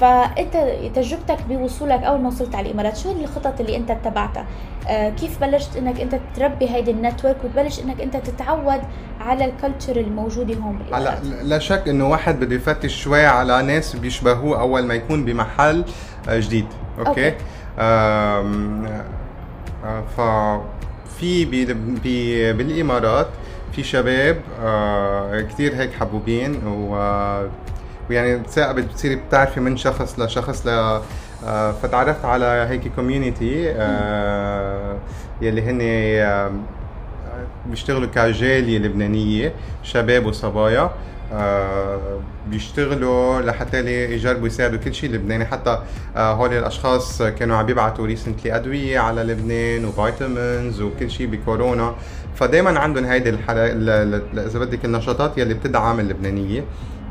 فأنت تجربتك بوصولك اول ما وصلت على الامارات شو الخطط اللي أنت اتبعتها آه، كيف بلشت إنك أنت تربي هيدي النتورك وتبلش إنك أنت تتعود على ال culture الموجودة هون بالامارات لا شك إنه واحد بده يفتش شوي على ناس بيشبهوه أول ما يكون بمحل آه، جديد. okay, okay. آه، ففي بال- بي- بالامارات في شباب آه، كثير هيك حبوبين و ويعني ثاقبت بتصيري بتعرفي من شخص لشخص ل آه، فتعرفت على هيك community يلي هن آه، بيشتغلوا كجالية لبنانية شباب وصبايا. آه بيشتغلوا لحتى لي يجربوا يساعدوا كل شيء لبناني. حتى آه هول الأشخاص كانوا عم بيبعتوا ريسنتلي أدوية على لبنان وفيتامينز وكل شيء بكورونا. فدائما عندهم هيدي إذا بدك النشاطات يلي بتدعم اللبنانية.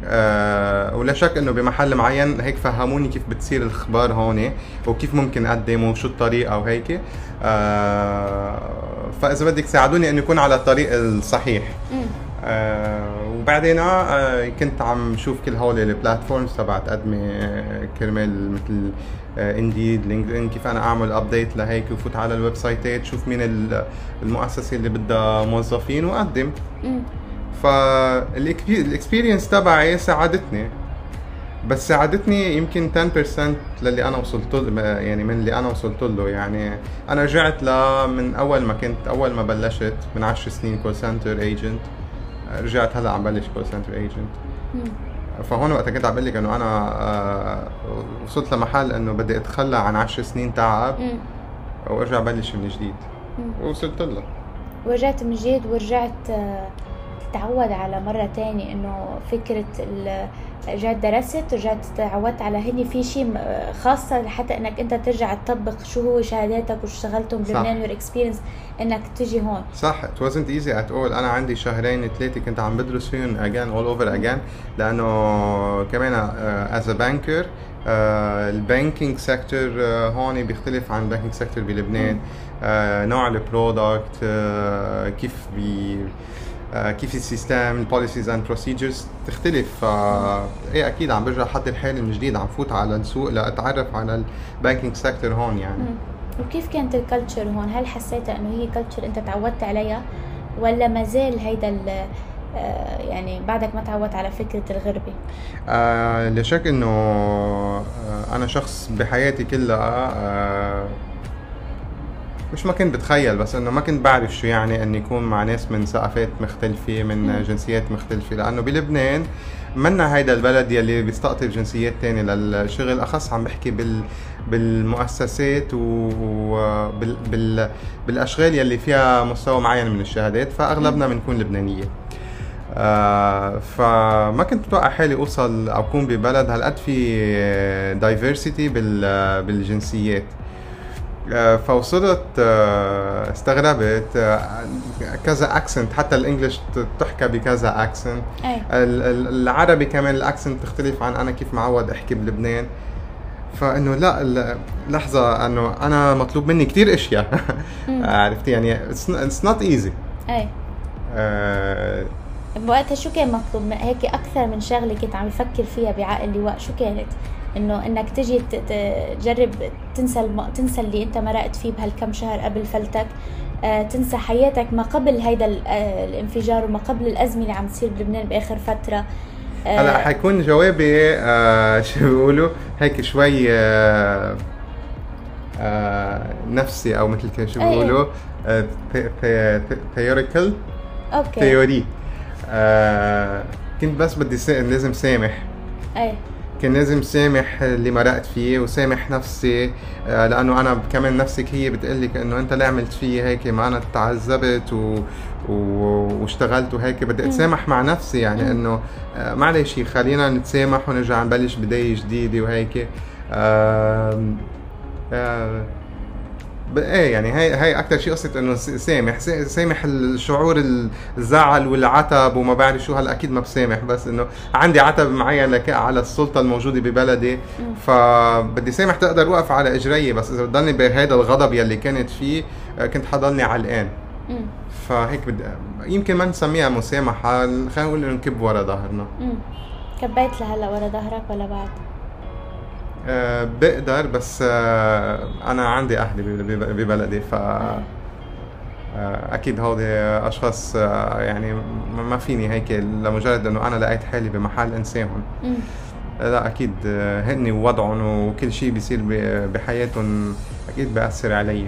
آه ولا شك إنه بمحل معين هيك فهموني كيف بتصير الاخبار هون وكيف ممكن أقدم وشو الطريقة وهيك آه فإذا بدك ساعدوني إنه يكون على الطريق الصحيح. مم. آه وبعدين آه كنت عم شوف كل هول ال platforms تبعت تقدمي آه، كرمال مثل Indeed LinkedIn كيف أنا أعمل update لهيك وفوت على ال website ات شوف مين ال- المؤسسة اللي بدها موظفين وأقدم. فال experience تبعي ساعدتني. بس ساعدتني يمكن 10% للي أنا وصلت له يعني من اللي أنا وصلت له. يعني أنا رجعت من أول ما كنت أول ما بلشت من 10 سنين call center agent رجعت هلا عم بلش call center agent. فهون وقتها كنت عم بقول لك إنه أنا آه، وصلت لمحل إنه بدي أتخلى عن 10 سنين تعب. وأرجع بلش من جديد مم. ووصلت له ورجعت من جديد ورجعت آه، تتعود على مرة تانية إنه فكرة ال- رجعت درست رجعت تعودت على هني في شيء آه، خاصة لحتى إنك أنت ترجع تطبق شو هو شهاداتك وشو اشتغلتهم صح. بلبنان your experience إنك تجي هون. صح it wasn't easy at all. أنا عندي شهرين ثلاثة كنت عم بدرس فيهم again all over again لأنه كمان a banker uh, ال banking sector هون بيختلف عن ال banking sector بلبنان. uh, نوع ال product uh, كيف بي كيف ال system ال policies and procedures تختلف. ف إيه أكيد عم برجع احضر حالي من جديد عم فوت على السوق لأتعرف على ال banking sector هون يعني. وكيف كانت ال culture هون؟ هل حسيتها إنه هي culture أنت تعودت عليها ولا ما زال هيدا آه، يعني بعدك ما تعودت على فكرة الغربة؟ آه لا شك إنه آه أنا شخص بحياتي كلها آه مش ما كنت بتخيل بس إنه ما كنت بعرف شو يعني إني يكون مع ناس من ثقافات مختلفة من جنسيات مختلفة لأنه بلبنان منا هيدا البلد يلي بيستقطب جنسيات تانية للشغل. أخص عم بحكي بال بالمؤسسات وبال بال بالأشغال يلي فيها مستوى معين من الشهادات فأغلبنا بنكون لبنانية. آه فما كنت متوقع حالي أوصل أو أكون ببلد. هالقد في دايفرسيتي بالجنسيات. فوصلت آه، استغربت آه، كذا accent حتى ال English تحكى بكذا accent ال- العربي كمان ال accent تختلف عن أنا كيف معود أحكي بلبنان. فإنه لا لحظة إنه أنا مطلوب مني كتير أشياء. عرفتي؟ يعني it's not easy إيه بوقتها شو كان مطلوب؟ هيك أكثر من شغلة كنت عم بفكر فيها بعقل اللواء شو كانت؟ إنه إنك تجي تجرب تنسى الم... تنسى اللي أنت مرقت فيه بهالكم شهر قبل فلتك. آه، تنسى حياتك ما قبل هيدا آه، الانفجار وما قبل الأزمة اللي عم تصير بلبنان بآخر فترة. آه، هلا حيكون جوابي آه شو بيقولوا؟ هيك شوي آه آه نفسي أو مثل كده شو أي. بيقولوا ثيوريكال أوكي. ثيوري آه كنت بس بدي. لازم سامح. إيه. كان لازم سامح اللي مرقت فيه وسامح نفسي آه، لأنه أنا كمان نفسك هي بتقلك إنه أنت اللي عملت فيه هيك ما أنا تعذبت و... و... واشتغلت وهيك. بدي أتسامح مع نفسي يعني إنه آه، معلش خلينا نتسامح ونرجع نبلش بداية جديدة وهيك. آه، ب- إيه يعني هي هي أكثر شيء قصة إنه سامح. سامح الشعور ال- الزعل والعتب وما بعرف شو هلا أكيد ما بسامح بس إنه عندي عتب معين لك على السلطة الموجودة ببلدي. فبدي سامح تقدر أوقف على اجري بس إذا بضلني بهذا الغضب يلي كانت فيه آه، كنت حضلني علقان فهيك بدي يمكن ما نسميها مسامحة خلينا نقول إنه نكب ورا ظهرنا. كبيت لهلا ورا ظهرك ولا بعد؟ أه بقدر بس أه أنا عندي أهلي بب- بب- ببلدي ف آه، أكيد هودي أشخاص آه، يعني ما فيني هيك لمجرد إنه أنا لقيت حالي بمحل أنساهم. لا أكيد آه، هن ووضعهم وكل شيء بيصير بحياتهم أكيد بأثر علي.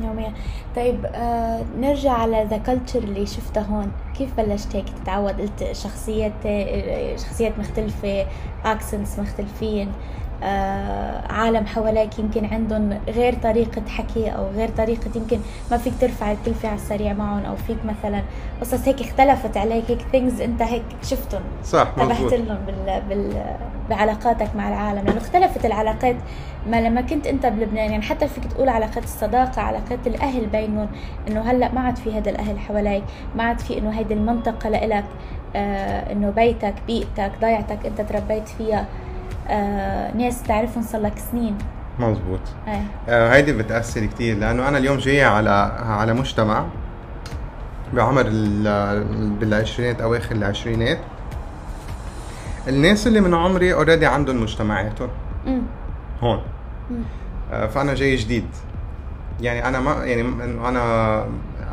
يوميا طيب آه نرجع على the culture اللي شفتها هون. كيف بلشت هيك تتعود؟ قلت شخصيات آه، شخصيات مختلفة accents مختلفين. عالم حواليك يمكن عندهم غير طريقة حكي أو غير طريقة يمكن ما فيك ترفع الكلفة على السريع معهم أو فيك مثلا قصص هيك اختلفت عليك هيك ثينجز أنت هيك شفتهم. صح مزبوط. لهم بال... بال... بعلاقاتك مع العالم. لأنه اختلفت العلاقات ما لما كنت أنت بلبنان يعني حتى فيك تقول علاقات الصداقة علاقات الأهل بينهم إنه هلأ ما عاد في هذا الأهل حواليك ما عاد في إنه هيدي المنطقة لإلك آه إنه بيتك بيئتك ضيعتك أنت تربيت فيها. آه ناس تعرفهم صار لك سنين. مزبوط. إيه. آه، هيدي بتأثر كتير لأنه أنا اليوم جاي على على مجتمع بعمر ال- بالعشرينات أواخر العشرينات. الناس اللي من عمري اوريدي عندهم مجتمعاتهم. هون. مم. آه، فأنا جاي جديد. يعني أنا ما يعني أنا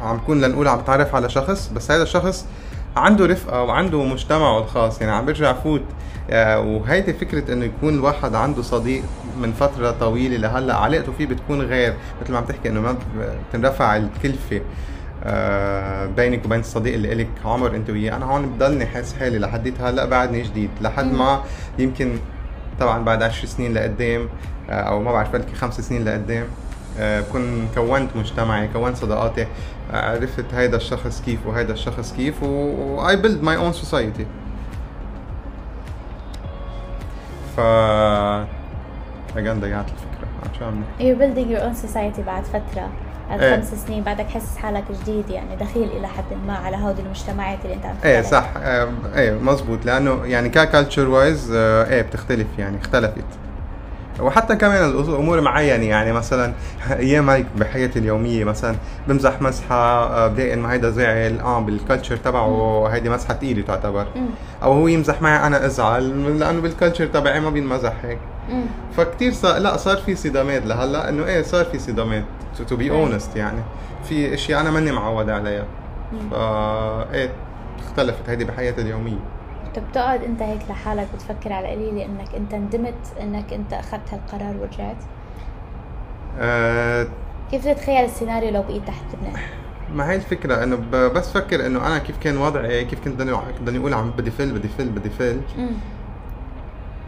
عم كون لنقول عم بتعرف على شخص بس هذا الشخص عنده رفقة وعنده مجتمعه الخاص يعني عم برجع فوت. آه، وهيدي فكرة إنه يكون الواحد عنده صديق من فترة طويلة لهلأ علاقته فيه بتكون غير مثل ما عم تحكي إنه ما بتنرفع الكلفة آه، بينك وبين الصديق اللي إلك. عمر أنت وياه. أنا هون بضلني حاسس حالي لحديت هلأ بعدني جديد لحد ما يمكن طبعا بعد عشر سنين لقدام آه، أو ما بعرف بلكي خمس سنين لقدام بكون كونت مجتمعي كونت صداقاتي. عرفت هيدا الشخص كيف وهيدا الشخص كيف و I build my own society. ف again ضيعت الفكرة. عن شو عم نحكي you're building your own society بعد فترة. بعد إيه. خمس سنين بعدك حاسس حالك جديد يعني دخيل إلى حد ما على هودي المجتمعات اللي أنت عم تحكي إيه. صح. آه، إيه مزبوط. لأنه يعني ك culture wise إيه بتختلف يعني اختلفت. وحتى كمان الأمور معينة يعني مثلا أيام هيك بحياتي اليومية مثلا بمزح مزحة آه، بلاقي إنه هيدا زعل آه بال culture تبعه هيدي مزحة ثقيله تعتبر. أو هو يمزح معي أنا أزعل لأنه بال culture تبعي ما بينمزح هيك. فكتير صار لا صار في صدامات لهلأ إنه إيه صار في صدامات to be. honest يعني في إشياء أنا ماني معود عليها. فا إيه اختلفت هيدي بحياتي اليومية بتقعد انت هيك لحالك بتفكر على القليلة انك انت ندمت انك انت اخذت هالقرار ورجعت؟ آه كيف تتخيل السيناريو لو بقيت تحت لبنان ما هي الفكرة إنه بس فكر إنه أنا كيف كان وضعي كيف كنت ضلني ضلني أقول عم بدي فل بدي فل بدي فل.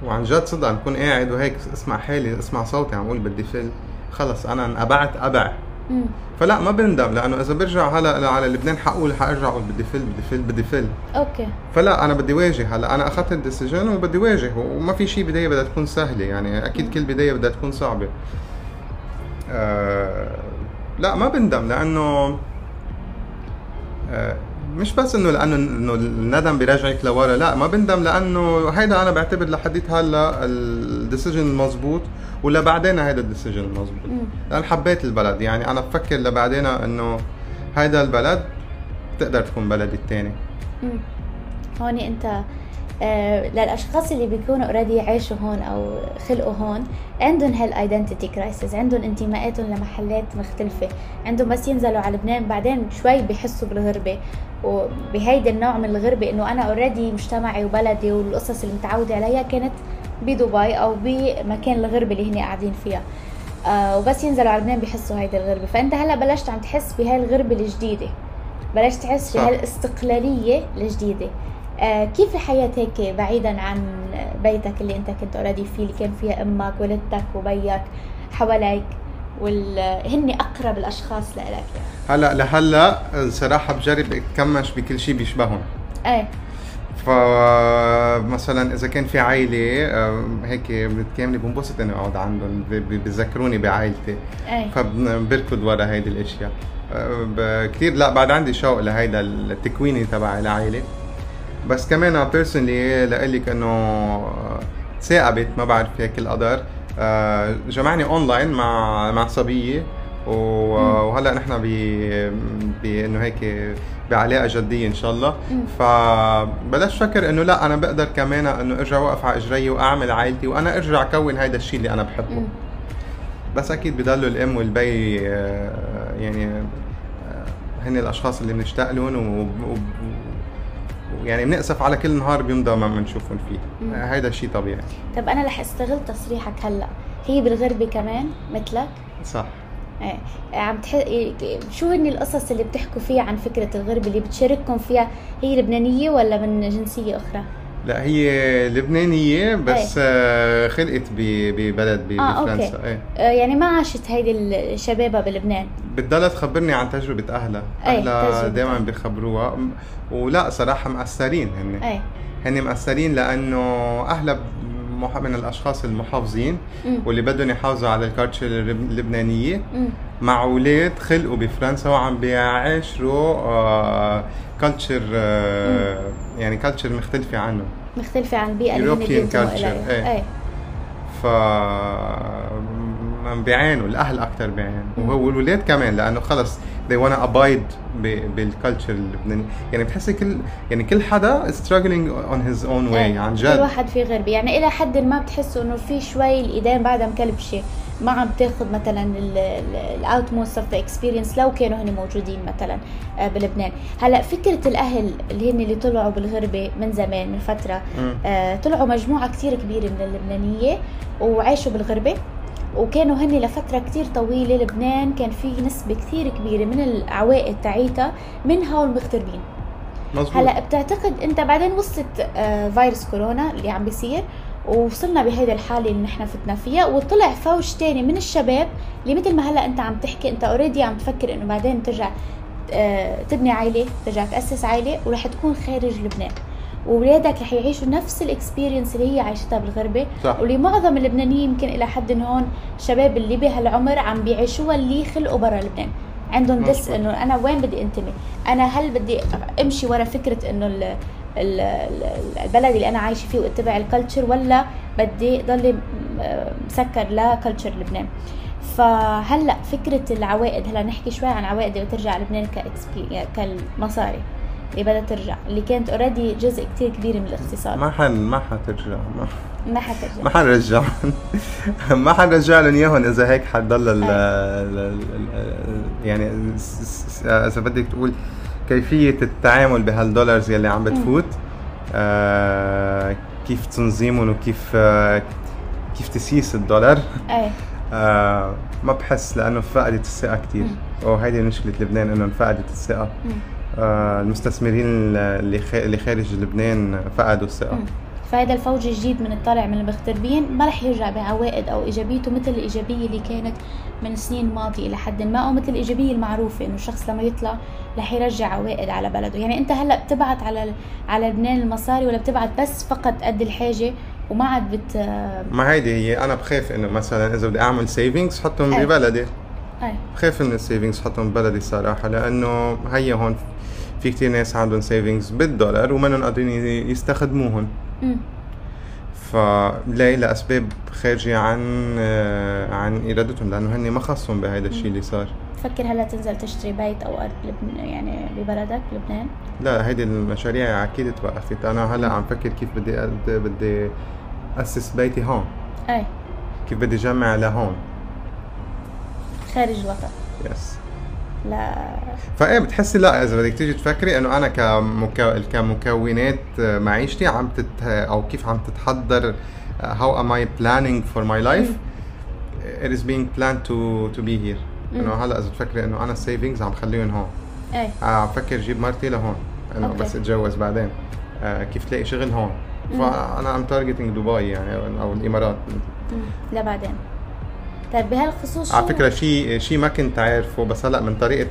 وعن جد صدق عم بكون قاعد وهيك أسمع حالي أسمع صوتي عم أقول بدي فل. خلص أنا انقبعت أبع. مم. فلا ما بندم لأنه إذا برجع هلا على لبنان حقول حأرجع أقول بدي فل بدي فل بدي فل okay. فلا أنا بدي واجه هلا أنا أخذت ال decision وبدي واجه وما في شيء بداية بدها تكون سهلة يعني أكيد كل بداية بدها تكون صعبة. آه لا ما بندم لأنه آه مش بس إنه لأنه إنه الندم بيرجعك لورا لا ما بندم لأنه هيدا أنا بعتبر لحديت هلأ ال decision المضبوط ولا بعدين هيدا ال decision المضبوط. لأن حبيت البلد يعني أنا بفكر لبعدين إنه هيدا البلد بتقدر تكون بلدي الثاني. هون أنت للأشخاص اللي بيكونوا already عاشوا هون أو خلقوا هون عندهم ها ال identity crisis عندهم انتماءاتهم لمحلات مختلفة. عندهم بس ينزلوا على لبنان بعدين شوي بيحسوا بالغربة. وبهيدا النوع من الغربة إنه أنا already مجتمعي وبلدي والقصص اللي متعودة عليها كانت بدبي أو بمكان الغربة اللي هن قاعدين فيها. آه وبس ينزلوا على لبنان بيحسوا هيدي الغربة. فأنت هلأ بلشت عم تحس بهاي الغربة الجديدة. بلشت تحس. بهالاستقلالية الجديدة. آه كيف الحياة هيك بعيدا عن بيتك اللي أنت كنت اوريدي فيه اللي كان فيها أمك والدتك وبيك حواليك وال هن أقرب الأشخاص لإلك؟ هلا لهلا الصراحه بجرب أتكمش بكل شيء بيشبههم. إيه. فمثلا إذا كان في عائله آه، هيك بالكامله بنبسط إني أقعد عندهم بذكروني بعائلتي. إيه. فبركض ورا هيدي الأشياء. آه، كثير لا بعد عندي شوق لهيدا التكويني تبع العائله بس كمان personally لقلك انه ثاقبت ما بعرف هيك القدر آه، جمعني اونلاين مع مع صبية وهلأ نحن ب بانه هيك بعلاقة جدية إن شاء الله. فبلشت فكر إنه لأ أنا بقدر كمان إنه أرجع اوقف على إجري وأعمل عائلتي وأنا أرجع كون هيدا الشيء اللي أنا بحبه. بس أكيد بضلوا الأم والبي آه، يعني آه، هن الأشخاص اللي بنشتاق لهم. يعني بنأسف على كل نهار بيمضى ما بنشوفهم فيه. آه، هيدا شيء طبيعي. طب أنا رح أستغل تصريحك هلأ. هي بالغربة كمان مثلك؟ صح. إيه. عم تح... شو هن القصص اللي بتحكوا فيها عن فكرة الغربة اللي بتشارككم فيها هي لبنانية ولا من جنسية أخرى؟ لا هي لبنانية بس آه، خلقت ببلد آه،. بفرنسا إيه آه يعني ما عاشت هيدي الشبابة بلبنان بتضلها تخبرني عن تجربة أهلها أهلها تجربة دائما أهلها. بيخبروها ولا صراحة مأثرين هن إيه هن مأثرين لأنه أهلها من الأشخاص المحافظين. واللي بدهم يحافظوا على ال culture اللب- اللبنانية مم. مع أولاد خلقوا بفرنسا وعم بيعاشروا culture يعني culture مختلفة عنهم. مختلفة عن البيئة اللي culture، إليها إيه. إيه. ف بيعانوا الأهل أكثر بيعانوا. مم. وهو الولاد كمان لأنه خلص they wanna abide ب- بال culture اللبناني يعني بتحسي كل يعني كل حدا struggling on his own way إيه. عن كل جد واحد في غربة. يعني إلى حد ما بتحسوا إنه في شوي الإيدين بعدها مكلبشة ما عم تاخذ مثلا ال utmost of the experience لو كانوا هن موجودين مثلا آه، بلبنان. هلأ فكرة الأهل اللي هن اللي طلعوا بالغربة من زمان من فترة. آه، طلعوا مجموعة كتير كبيرة من اللبنانية وعاشوا بالغربة. وكانوا هن لفترة كتير طويلة لبنان كان في نسبة كتير كبيرة من العوائد تاعيتها منها والمغتربين. مظبوط. هلأ بتعتقد أنت بعدين وصلت آه، فيروس كورونا اللي عم بيصير. ووصلنا بهيدي الحالة اللي نحن فتنا فيها وطلع فوج تاني من الشباب اللي مثل ما هلا أنت عم تحكي أنت اوريدي عم تفكر إنه بعدين ترجع آه، تبني عائله ترجع تأسس عائله ورح تكون خارج لبنان. واولادك رح يعيشوا نفس ال experience اللي هي عايشتها بالغربة. صح. واللي معظم اللبنانيين يمكن إلى حد هون شباب اللي بهالعمر عم بيعيشوها اللي خلقوا برا لبنان. عندهم دس. إنه أنا وين بدي انتمي؟ أنا هل بدي أمشي ورا فكرة إنه البلد اللي أنا عايشة فيه واتبع ال culture ولا بدي ضلي م- مسكر ل culture لبنان. فهلأ فكرة العوائد هلأ نحكي شوي عن عوائد وترجع لبنان كاكسبي يعني كالمصاري. اللي بدها ترجع. اللي كانت اوريدي جزء كتير كبير من الاقتصاد. ما حن ما حترجع. ما ما حترجع. ما حنرجع. ما حنرجع لهم إياهم إذا هيك حتضل يعني إذا بدك تقول كيفية التعامل بهالدولارز يلي عم بتفوت؟ آه كيف تنظيمهم وكيف آه كيف تسييس الدولار؟ إيه. آه ما بحس لأنه فقدت الثقة كثير وهيدي مشكلة لبنان إنه فقدت الثقة. آه المستثمرين اللي اللي خارج لبنان فقدوا الثقة. فهذا الفوج الجديد من الطالع من المغتربين ما رح يرجع بعوائد أو إيجابيته مثل الإيجابية اللي كانت من سنين ماضية إلى حد ما أو مثل الإيجابية المعروفة إنه الشخص لما يطلع رح يرجع عوائد على بلده. يعني أنت هلأ بتبعت على على لبنان المصاري ولا بتبعت بس فقط قد الحاجة وما عاد بت ما هيدي هي أنا بخاف إنه مثلا إذا بدي أعمل سيفينجز حطهم أي. ببلدي. إيه بخاف من ال savings حطهم ببلدي صراحة لأنه هي هون في كتير ناس عندهم savings بالدولار ومنهم قادرين يستخدموهم. فليه لاسباب خارجة عن آه، عن إرادتهم لأنه هن ما خصهم بهذا الشيء اللي صار. تفكر هلأ تنزل تشتري بيت أو أرض لبن... يعني ببلدك بلبنان لأ هيدي المشاريع أكيد توقفت. أنا هلأ عم فكر كيف بدي أد- بدي أسس بيتي هون. إيه كيف بدي جمع لهون. خارج الوطن. yes لا. فإيه بتحسي لا إذا بدك تيجي تفكري إنه أنا كمكو... كمكونات معيشتي عم تت أو كيف عم تتحضر how am I planning for my life it is being planned to to be here. إنه هلأ إذا بتفكري إنه أنا ال savings عم خليهم هون. إيه. آه، عم فكر جيب مرتي لهون إنه. بس اتجوز بعدين. آه كيف تلاقي شغل هون؟ فأنا am targeting دبي يعني أو الإمارات. مم. لا بعدين طيب بهالخصوص على فكرة شيء شيء ما كنت عارفه بس هلأ من طريقة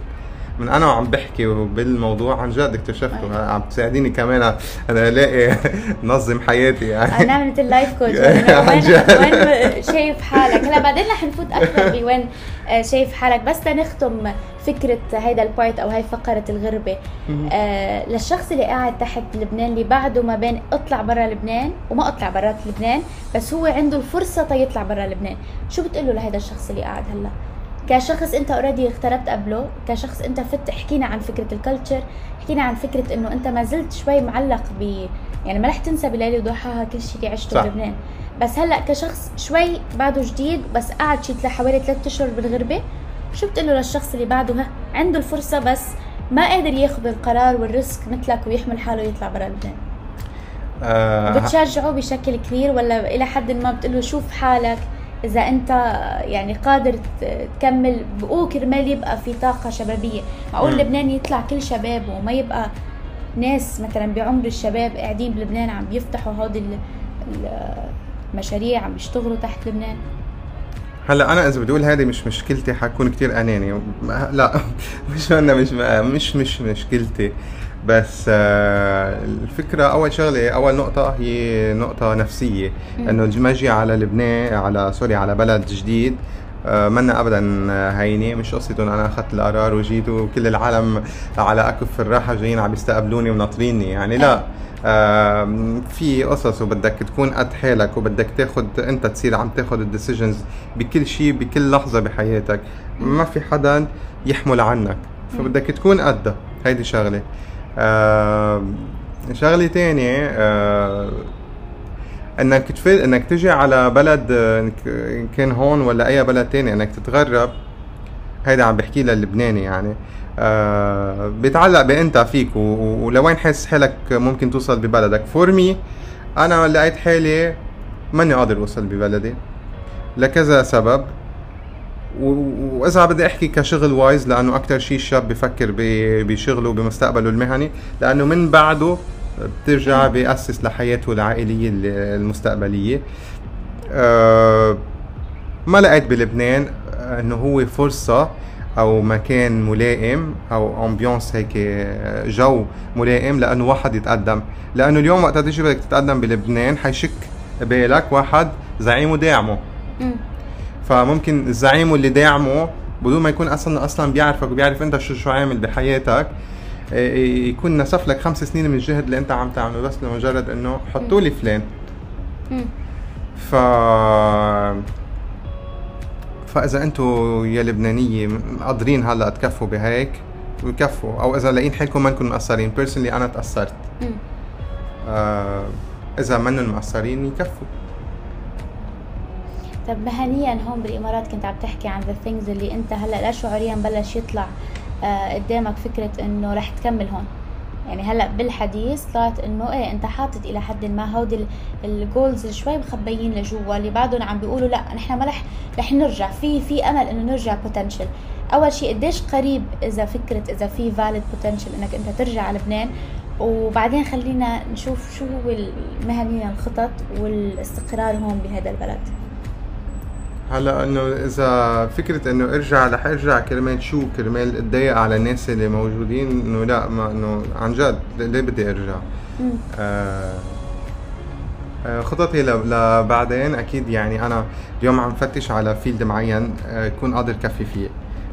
من أنا وعم بحكي بالموضوع عن جد اكتشفته. عم تساعديني كمان أنا ألاقي نظم حياتي يعني. نعمل مثل life coach عن وين. وين شايف حالك؟ هلا بعدين رح نفوت أكثر بوين آه، شايف حالك. بس تنختم فكرة هيدا ال point أو هاي فقرة الغربة. آه للشخص اللي قاعد تحت لبنان اللي بعده ما بين اطلع برا لبنان وما اطلع برات لبنان بس هو عنده الفرصة تيطلع برا لبنان. شو بتقول له لهذا الشخص اللي قاعد هلا؟ كشخص انت already اغتربت قبله كشخص انت فت حكينا عن فكرة ال culture حكينا عن فكرة انه انت ما زلت شوي معلق ب يعني ما رح تنسى بليله وضحاها كل شيء اللي عشته. بلبنان. بس هلأ كشخص شوي بعده جديد بس قعد شي حوالي ثلاثة أشهر بالغربة شو بتقول له للشخص اللي بعده ها عنده الفرصة بس ما قادر ياخذ القرار والريسك مثلك ويحمل حاله يطلع برا لبنان. آه بتشجعه بشكل كبير ولا إلى حد ما بتقول له شوف حالك؟ إذا أنت يعني قادر تكمل بقوه كرمال يبقى في طاقة شبابية. معقول. لبنان يطلع كل شباب وما يبقى ناس مثلا بعمر الشباب قاعدين بلبنان عم بيفتحوا هودي ال- ال- المشاريع عم بيشتغلوا تحت لبنان؟ هلأ أنا إذا بدي أقول هذه مش مشكلتي حكون كتير أناني. لا مش أنا مش مش مش مشكلتي. بس آه، الفكرة أول شغلة أول نقطة هي نقطة نفسية. إنه المجي على لبنان على سوري على بلد جديد آه، منا ابدا هينة. مش قصته انه أنا أخذت القرار وجيت وكل العالم على أكف الراحة جايين عم يستقبلوني وناطريني يعني لا آم، في قصص وبدك تكون قد حالك وبدك تاخد أنت تصير عم تاخد ال decisions بكل شيء بكل لحظة بحياتك. ما في حدا يحمل عنك. فبدك تكون قدها. هيدي شغلة. شغلة تانية آه، إنك تفل إنك تجي على بلد آه، إن كان هون ولا أي بلد تاني إنك تتغرب. هيدا عم بحكي للبناني يعني. آه بيتعلق بأنت فيك ولوين حاسس حالك ممكن توصل ببلدك؟ فور مي أنا لقيت حالي ماني قادر أوصل ببلدي لكذا سبب. وإذا بدي أحكي كشغل wise لأنه أكثر شيء الشاب بفكر بشغله بمستقبله المهني لأنه من بعده بترجع بيأسس لحياته العائلية ال- المستقبلية. آه ما لقيت بلبنان إنه هو فرصة أو مكان ملائم أو ambiance هيك جو ملائم لأنه واحد يتقدم. لأنه اليوم وقت تيجي بدك تتقدم بلبنان حيشك بالك واحد زعيمه داعمه. فممكن الزعيم اللي داعمه بدون ما يكون أصلا أصلا بيعرفك وبيعرف أنت شو شو عامل بحياتك إيه، يكون نسف لك خمس سنين من الجهد اللي أنت عم تعمله بس لمجرد إنه حطوا لي فلان. ف فإذا أنتم يا لبنانية قادرين هلأ تكفوا بهيك ويكفوا أو إذا لاقيين حالكم منكم مقصرين personally أنا تأثرت. آه إذا منهم مقصرين يكفوا. طب مهنيا هون بالإمارات كنت عم تحكي عن the things اللي أنت هلأ لا شعوريا بلش يطلع آه قدامك فكرة إنه رح تكمل هون. يعني هلأ بالحديث طلعت إنه إيه أنت حاطط إلى حد ما هودي ال goals شوي مخبيين لجوا اللي بعدهم عم بيقولوا لأ نحن ما رح رح نرجع. في في أمل إنه نرجع بوتنشل أول شيء قديش قريب إذا فكرة إذا في فاليد بوتنشل إنك أنت ترجع على لبنان. وبعدين خلينا نشوف شو هو مهنيا الخطط والاستقرار هون بهذا البلد. هلا إنه إذا فكرة إنه إرجع رح إرجع كرمال شو؟ كرمال أتضايق على الناس اللي موجودين إنه لا ما إنه عن جد ليه بدي أرجع. آه آه، خططي لبعدين أكيد يعني أنا اليوم عم فتش على field معين آه، اكون قادر كفي فيه.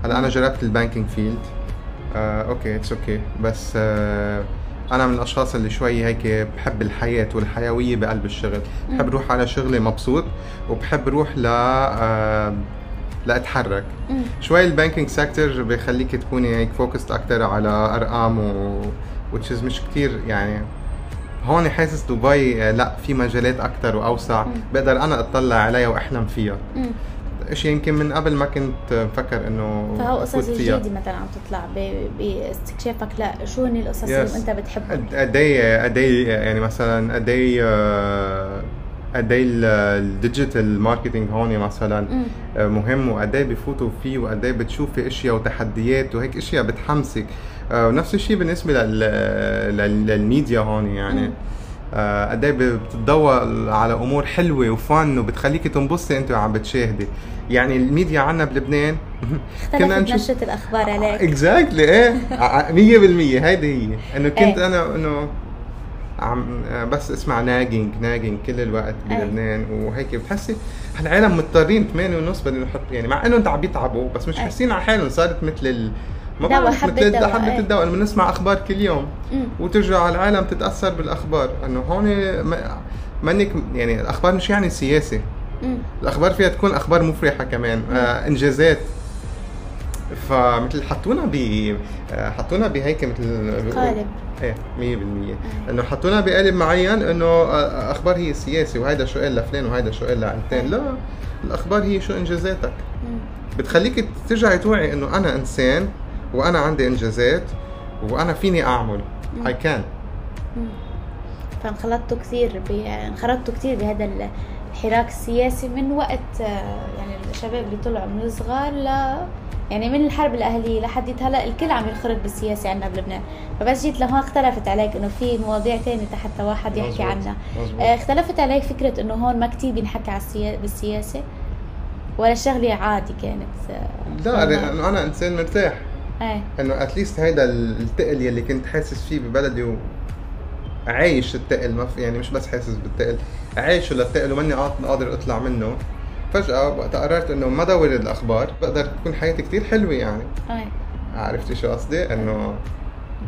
هلا أنا جربت ال banking field. آه okay it's okay بس آه أنا من الأشخاص اللي شوي هيك بحب الحياة والحيوية بقلب الشغل. بحب أروح على شغلي مبسوط وبحب أروح ل آه لأتحرك. شوي ال banking sector بيخليك تكوني هيك focused أكثر على أرقام و is مش كتير يعني. هون حاسس دبي آه، لأ في مجالات أكثر وأوسع. بقدر أنا أطلع عليها وأحلم فيها. مم. إشي يمكن من قبل ما كنت مفكر إنه فهو قصص. جديدة مثلا عم تطلع باستكشافك لا شو هن القصص Yes. اللي أنت بتحبهم قد إيه قد إيه يعني مثلا قد إيه قد إيه ال- ال digital marketing هون مثلا مهم وقد إيه بفوتوا فيه وقد إيه بتشوفي إشياء وتحديات وهيك إشياء بتحمسك آه، ونفس الشيء بالنسبة لل... لل... للميديا هون يعني مم. آه، قد إيه بتضوى على أمور حلوة وفن وبتخليكي تنبسطي انت وعم بتشاهدي يعني الميديا عنا بلبنان اختلفت نشرة الأخبار عليك exactly إيه ع- 100% هيدي هي إنه كنت إيه. أنا إنه عم بس اسمع nagging nagging كل الوقت إيه. بلبنان وهيك بتحسي هالعالم مضطرين 8 ونص بدهم يحط يعني مع إنه انت عم بيتعبوا بس مش إيه. حاسين على حالهم صارت مثل دواء، حبة دواء، حبة. الدواء لما نسمع أخبار كل يوم. وترجع على العالم تتأثر بالأخبار. إنه هون ما- منك يعني الأخبار مش يعني سياسة. الأخبار فيها تكون أخبار مفرحة كمان آه إنجازات. فمثل حطونا ب آه، حطونا بهيك مثل قالب. إيه 100% إنه حطونا بقالب معين إنه آه، أخبار هي سياسة وهيدا شو قال لفلان وهيدا شو قال لعلتين لا الأخبار هي شو إنجازاتك. بتخليك ترجعي توعي إنه أنا إنسان وأنا عندي إنجازات وأنا فيني أعمل اي كان مم. فانخلطتوا كثير. انخرطتوا كثير بهذا الحراك السياسي من وقت آه، يعني الشباب اللي طلعوا من الصغار ل يعني من الحرب الأهلية لحد هلا الكل عم ينخرط بالسياسة عندنا بلبنان فبس جيت لهون اختلفت عليك إنه في مواضيع تانية حتى واحد يحكي مزبوط. عنها مزبوط. آه، اختلفت عليك فكرة إنه هون ما كتير بينحكى على السيا... بالسياسة ولا الشغلة عادي كانت آه، لا لأنه أنا إنسان مرتاح إيه. إنه اتليست هيدا التقل يلي كنت حاسس فيه ببلدي و عايش التقل ما في يعني مش بس حاسس بالتقل عايشه للتقل وماني قا- قادر أطلع منه. فجأة وقت قررت إنه ما دور الأخبار بقدر تكون حياتي كتير حلوة يعني. إيه. عرفتي شو قصدي؟ إنه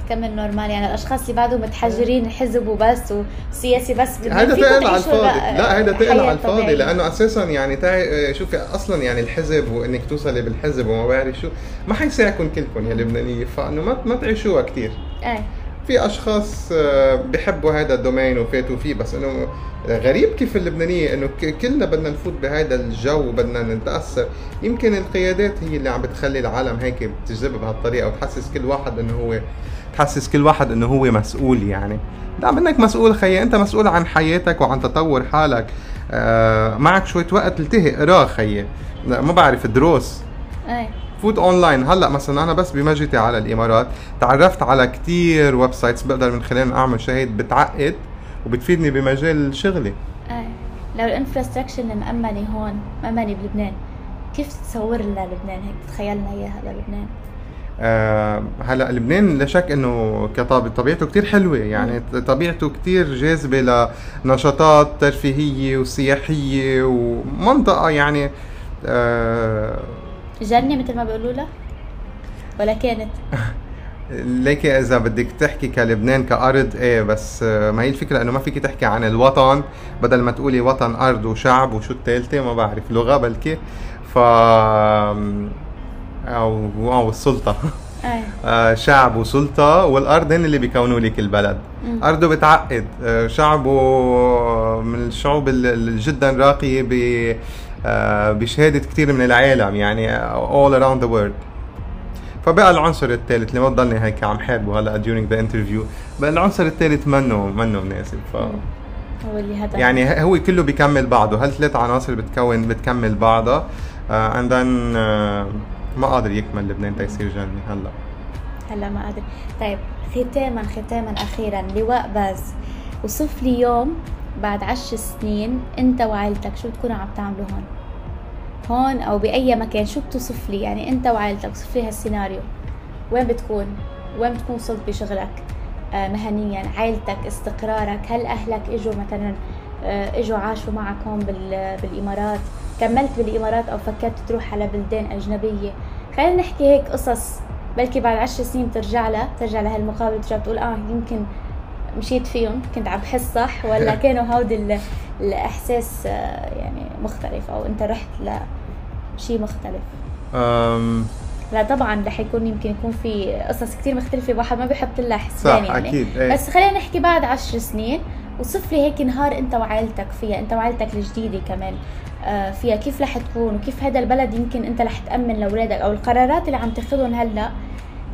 تكمل نورمال يعني الأشخاص اللي بعدهم متحجرين حزب وبس وسياسي بس فيكم تقل على الفاضي. لا- هيدا تقل على الفاضي. لأنه أساسا يعني تعي شوفي أصلا يعني الحزب وإنك توصلي بالحزب وما بعرف شو ما حيساعدكم كلكم يا لبنانية فإنه ما ما تعيشوها كتير. إيه. في أشخاص آه، بحبوا هذا الدومين وفاتوا فيه بس إنه غريب كيف اللبنانية إنه كلنا بدنا نفوت بهذا الجو وبدنا نتأثر. يمكن القيادات هي اللي عم بتخلي العالم هيك بتجذب بهالطريقة وتحسس كل واحد إنه هو تحسس كل واحد إنه هو مسؤول يعني. لا منك مسؤول خيي أنت مسؤول عن حياتك وعن تطور حالك. آه معك شوية وقت التهي اقرا خيي. ما بعرف دروس. إيه. فوت أونلاين. هلأ مثلا أنا بس بمجيتي على الإمارات تعرفت على كتير websites بقدر من خلالهم أعمل شغل إيد بتعقد وبتفيدني بمجال شغلي. إيه. لو ال infrastructure المأمنة هون مأمنة بلبنان كيف تتصور لنا لبنان؟ هيك تخيلنا إياها للبنان آه هلا لبنان لا شك إنه كطبيعته طبيعته كتير حلوة. يعني طبيعته كتير جاذبة لنشاطات ترفيهية وسياحية ومنطقة يعني آه جنة مثل ما بيقولوا لها؟ ولا كانت؟ ليك إذا بدك تحكي كلبنان كأرض إيه بس آه، ما هي الفكرة إنه ما فيك تحكي عن الوطن. بدل ما تقولي وطن أرض وشعب وشو الثالثه ما بعرف لغة بلكي. ف أو أو السلطه آه، شعب وسلطة والأرض هن اللي بيكونوا لك البلد. أرضه بتعقد. آه، شعبه من الشعوب ال- ال- جدا راقية ب- آه، بشهادة كثير من العالم يعني all around the world. فبقى العنصر الثالث اللي ما ضلني هيك عم حاربه هلا during the interview. بقى العنصر الثالث منه منه مناسب ف هو اللي هذا يعني هو كله بيكمل بعضه. هالثلاث عناصر بتكون بتكمل بعضها. uh, and then uh, ما قادر يكمل لبنان تيصير جنة هلا. هلا ما ادري طيب ختاما ختاما أخيرا لواء باز. وصف لي يوم بعد عشر سنين أنت وعائلتك شو بتكونوا عم تعملوا هون؟ هون أو بأي مكان شو بتوصف لي؟ يعني أنت وعائلتك وصف لي هالسيناريو. وين بتكون؟ وين بتكون وصلت بشغلك؟ آه مهنيا عائلتك استقرارك هل أهلك إجوا مثلا آه إجوا عاشوا معك هون بال- بالإمارات؟ كملت بالإمارات أو فكرت تروح على بلدان أجنبية. خلينا نحكي هيك قصص بلكي بعد عشر سنين بترجع لها ترجع لهالمقابلة بترجع بتقول آه يمكن مشيت فيهم كنت عم بحس صح ولا كانوا هودي ال- الإحساس آه، يعني مختلف أو أنت رحت لشيء مختلف؟ um, لا طبعا رح يكون يمكن يكون في قصص كتير مختلفة واحد ما بيحط لها حسبان يعني. أكيد إيه. بس خلينا نحكي بعد عشر سنين وصف لي هيك نهار أنت وعائلتك فيها أنت وعائلتك الجديدة كمان. آه، فيها كيف رح تكون وكيف هذا البلد يمكن أنت رح تأمن لأولادك أو القرارات اللي عم تاخذهم هلأ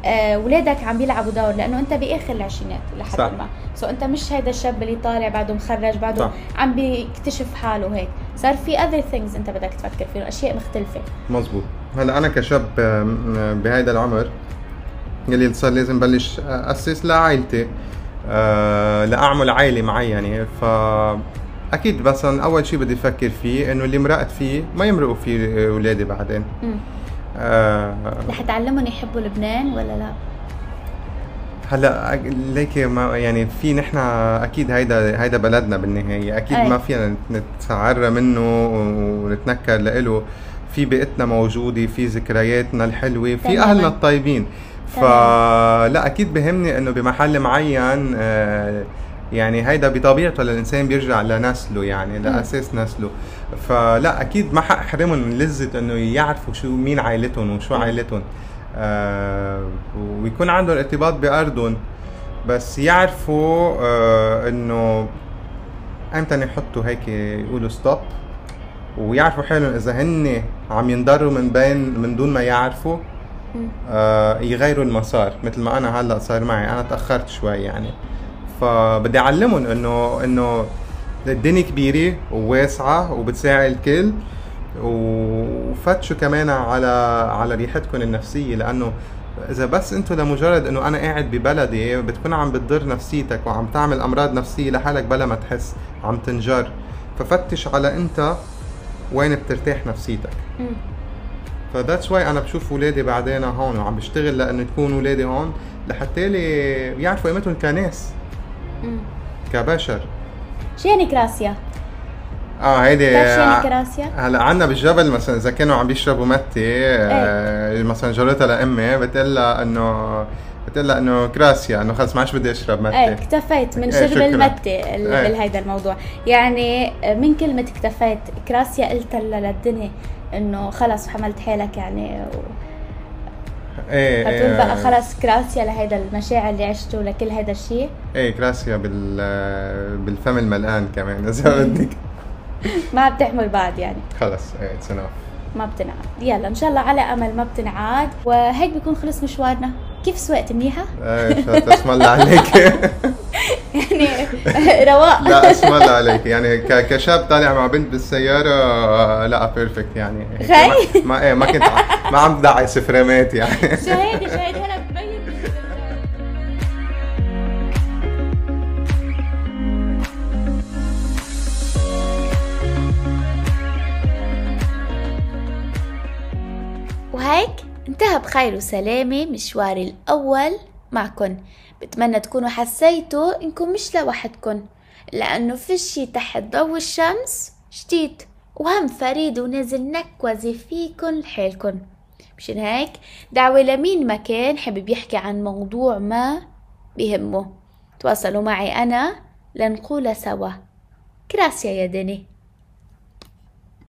آه، ولادك عم بيلعبوا دور لأنه أنت بآخر العشرينات لحد. ما. سو أنت مش هيدا الشاب اللي طالع بعده مخرج بعده صح. عم بيكتشف حاله هيك. صار في other things أنت بدك تفكر فيهم أشياء مختلفة. مزبوط هلأ أنا كشاب بهيدا العمر يلي صار لازم بلش أسس لعائلتي آه، لأعمل عائلة معينه ف أكيد مثلا أول شيء بدي أفكر فيه إنه اللي مرقت فيه ما يمرقوا فيه أولادي بعدين. آه، رح تعلمهم يحبوا لبنان ولا لا؟ هلأ أك- ليك ما يعني في نحن أكيد هيدا هيدا بلدنا بالنهاية أكيد أي. ما فينا نتعرى منه ونتنكر لإله في بيئتنا موجودة في ذكرياتنا الحلوة في. أهلنا الطيبين فلأ أكيد بهمني إنه بمحل معين آه، يعني هيدا بطبيعته للإنسان بيرجع لنسله يعني لأساس نسله. فلا أكيد ما حاحرمهم من لذة إنه يعرفوا شو مين عائلتهم وشو عائلتهم. آه ويكون عندهم ارتباط بأرضهم. بس يعرفوا آه إنه أمتى يحطوا هيك يقولوا ستوب ويعرفوا حالهم إذا هن عم ينضروا من بين من دون ما يعرفوا آه يغيروا المسار. مثل ما أنا هلأ صار معي أنا تأخرت شوي يعني. فبدي أعلمهم إنه إنه الدنيا كبيرة وواسعة وبتساعد الكل وفتشوا كمان على على ريحتكم النفسية لأنه إذا بس أنتم لمجرد إنه أنا قاعد ببلدي بتكون عم بتضر نفسيتك وعم تعمل أمراض نفسية لحالك بلا ما تحس عم تنجر ففتش على أنت وين بترتاح نفسيتك. فذاتس واي أنا بشوف اولادي بعدين هون وعم بشتغل لأنه يكون اولادي هون لحتى لي يعرفوا قيمتهم كناس. كبشر شو يعني كراسيا؟ آه هيدي يعني كراسيا؟ هلا عنا بالجبل مثلا إذا كانوا عم بيشربوا متي آه مثلا جرتها لأمي بتقول لها إنه بتقول لها إنه كراسيا إنه خلص ما عادش بدي أشرب متي إيه اكتفيت من إيه، شرب شكراً. المتة ال- إيه. بهيدا الموضوع يعني من كلمة اكتفيت كراسيا قلت لها للدنيا إنه خلص حملت حالك يعني و... إيه فتقول بقى إيه، خلص كراسيا لهيدا المشاعر اللي عشته لكل هيدا الشيء. إيه كراسيا بال بالفم الملقان كمان إذا بدك. ما بتحمل بعد يعني. خلص إيه اتس ما بتنعاد. يلا إن شاء الله على أمل ما بتنعاد. وهيك بيكون خلص مشوارنا. كيف سوقت منيحة؟ إيه اسم الله عليك. يعني رواق لا اسم الله عليك. يعني كشاب طالع مع بنت بالسيارة آه، لا بيرفكت يعني. هيك خي؟ ما, إيه ما كنت ما عم دعس فريمات يعني. شهادة شهادة هلا ببين وهيك انتهى بخير وسلامة مشواري الأول معكن. بتمنى تكونوا حسيتوا إنكم مش لوحدكن لأنه في شي تحت ضوء الشمس جديد وهم فريد ونازل نكوزي فيكن لحالكن مشان هيك؟ دعوة لمين ما كان حابب يحكي عن موضوع ما بيهمه تواصلوا معي أنا لنقول سوا. كراسيا يا دني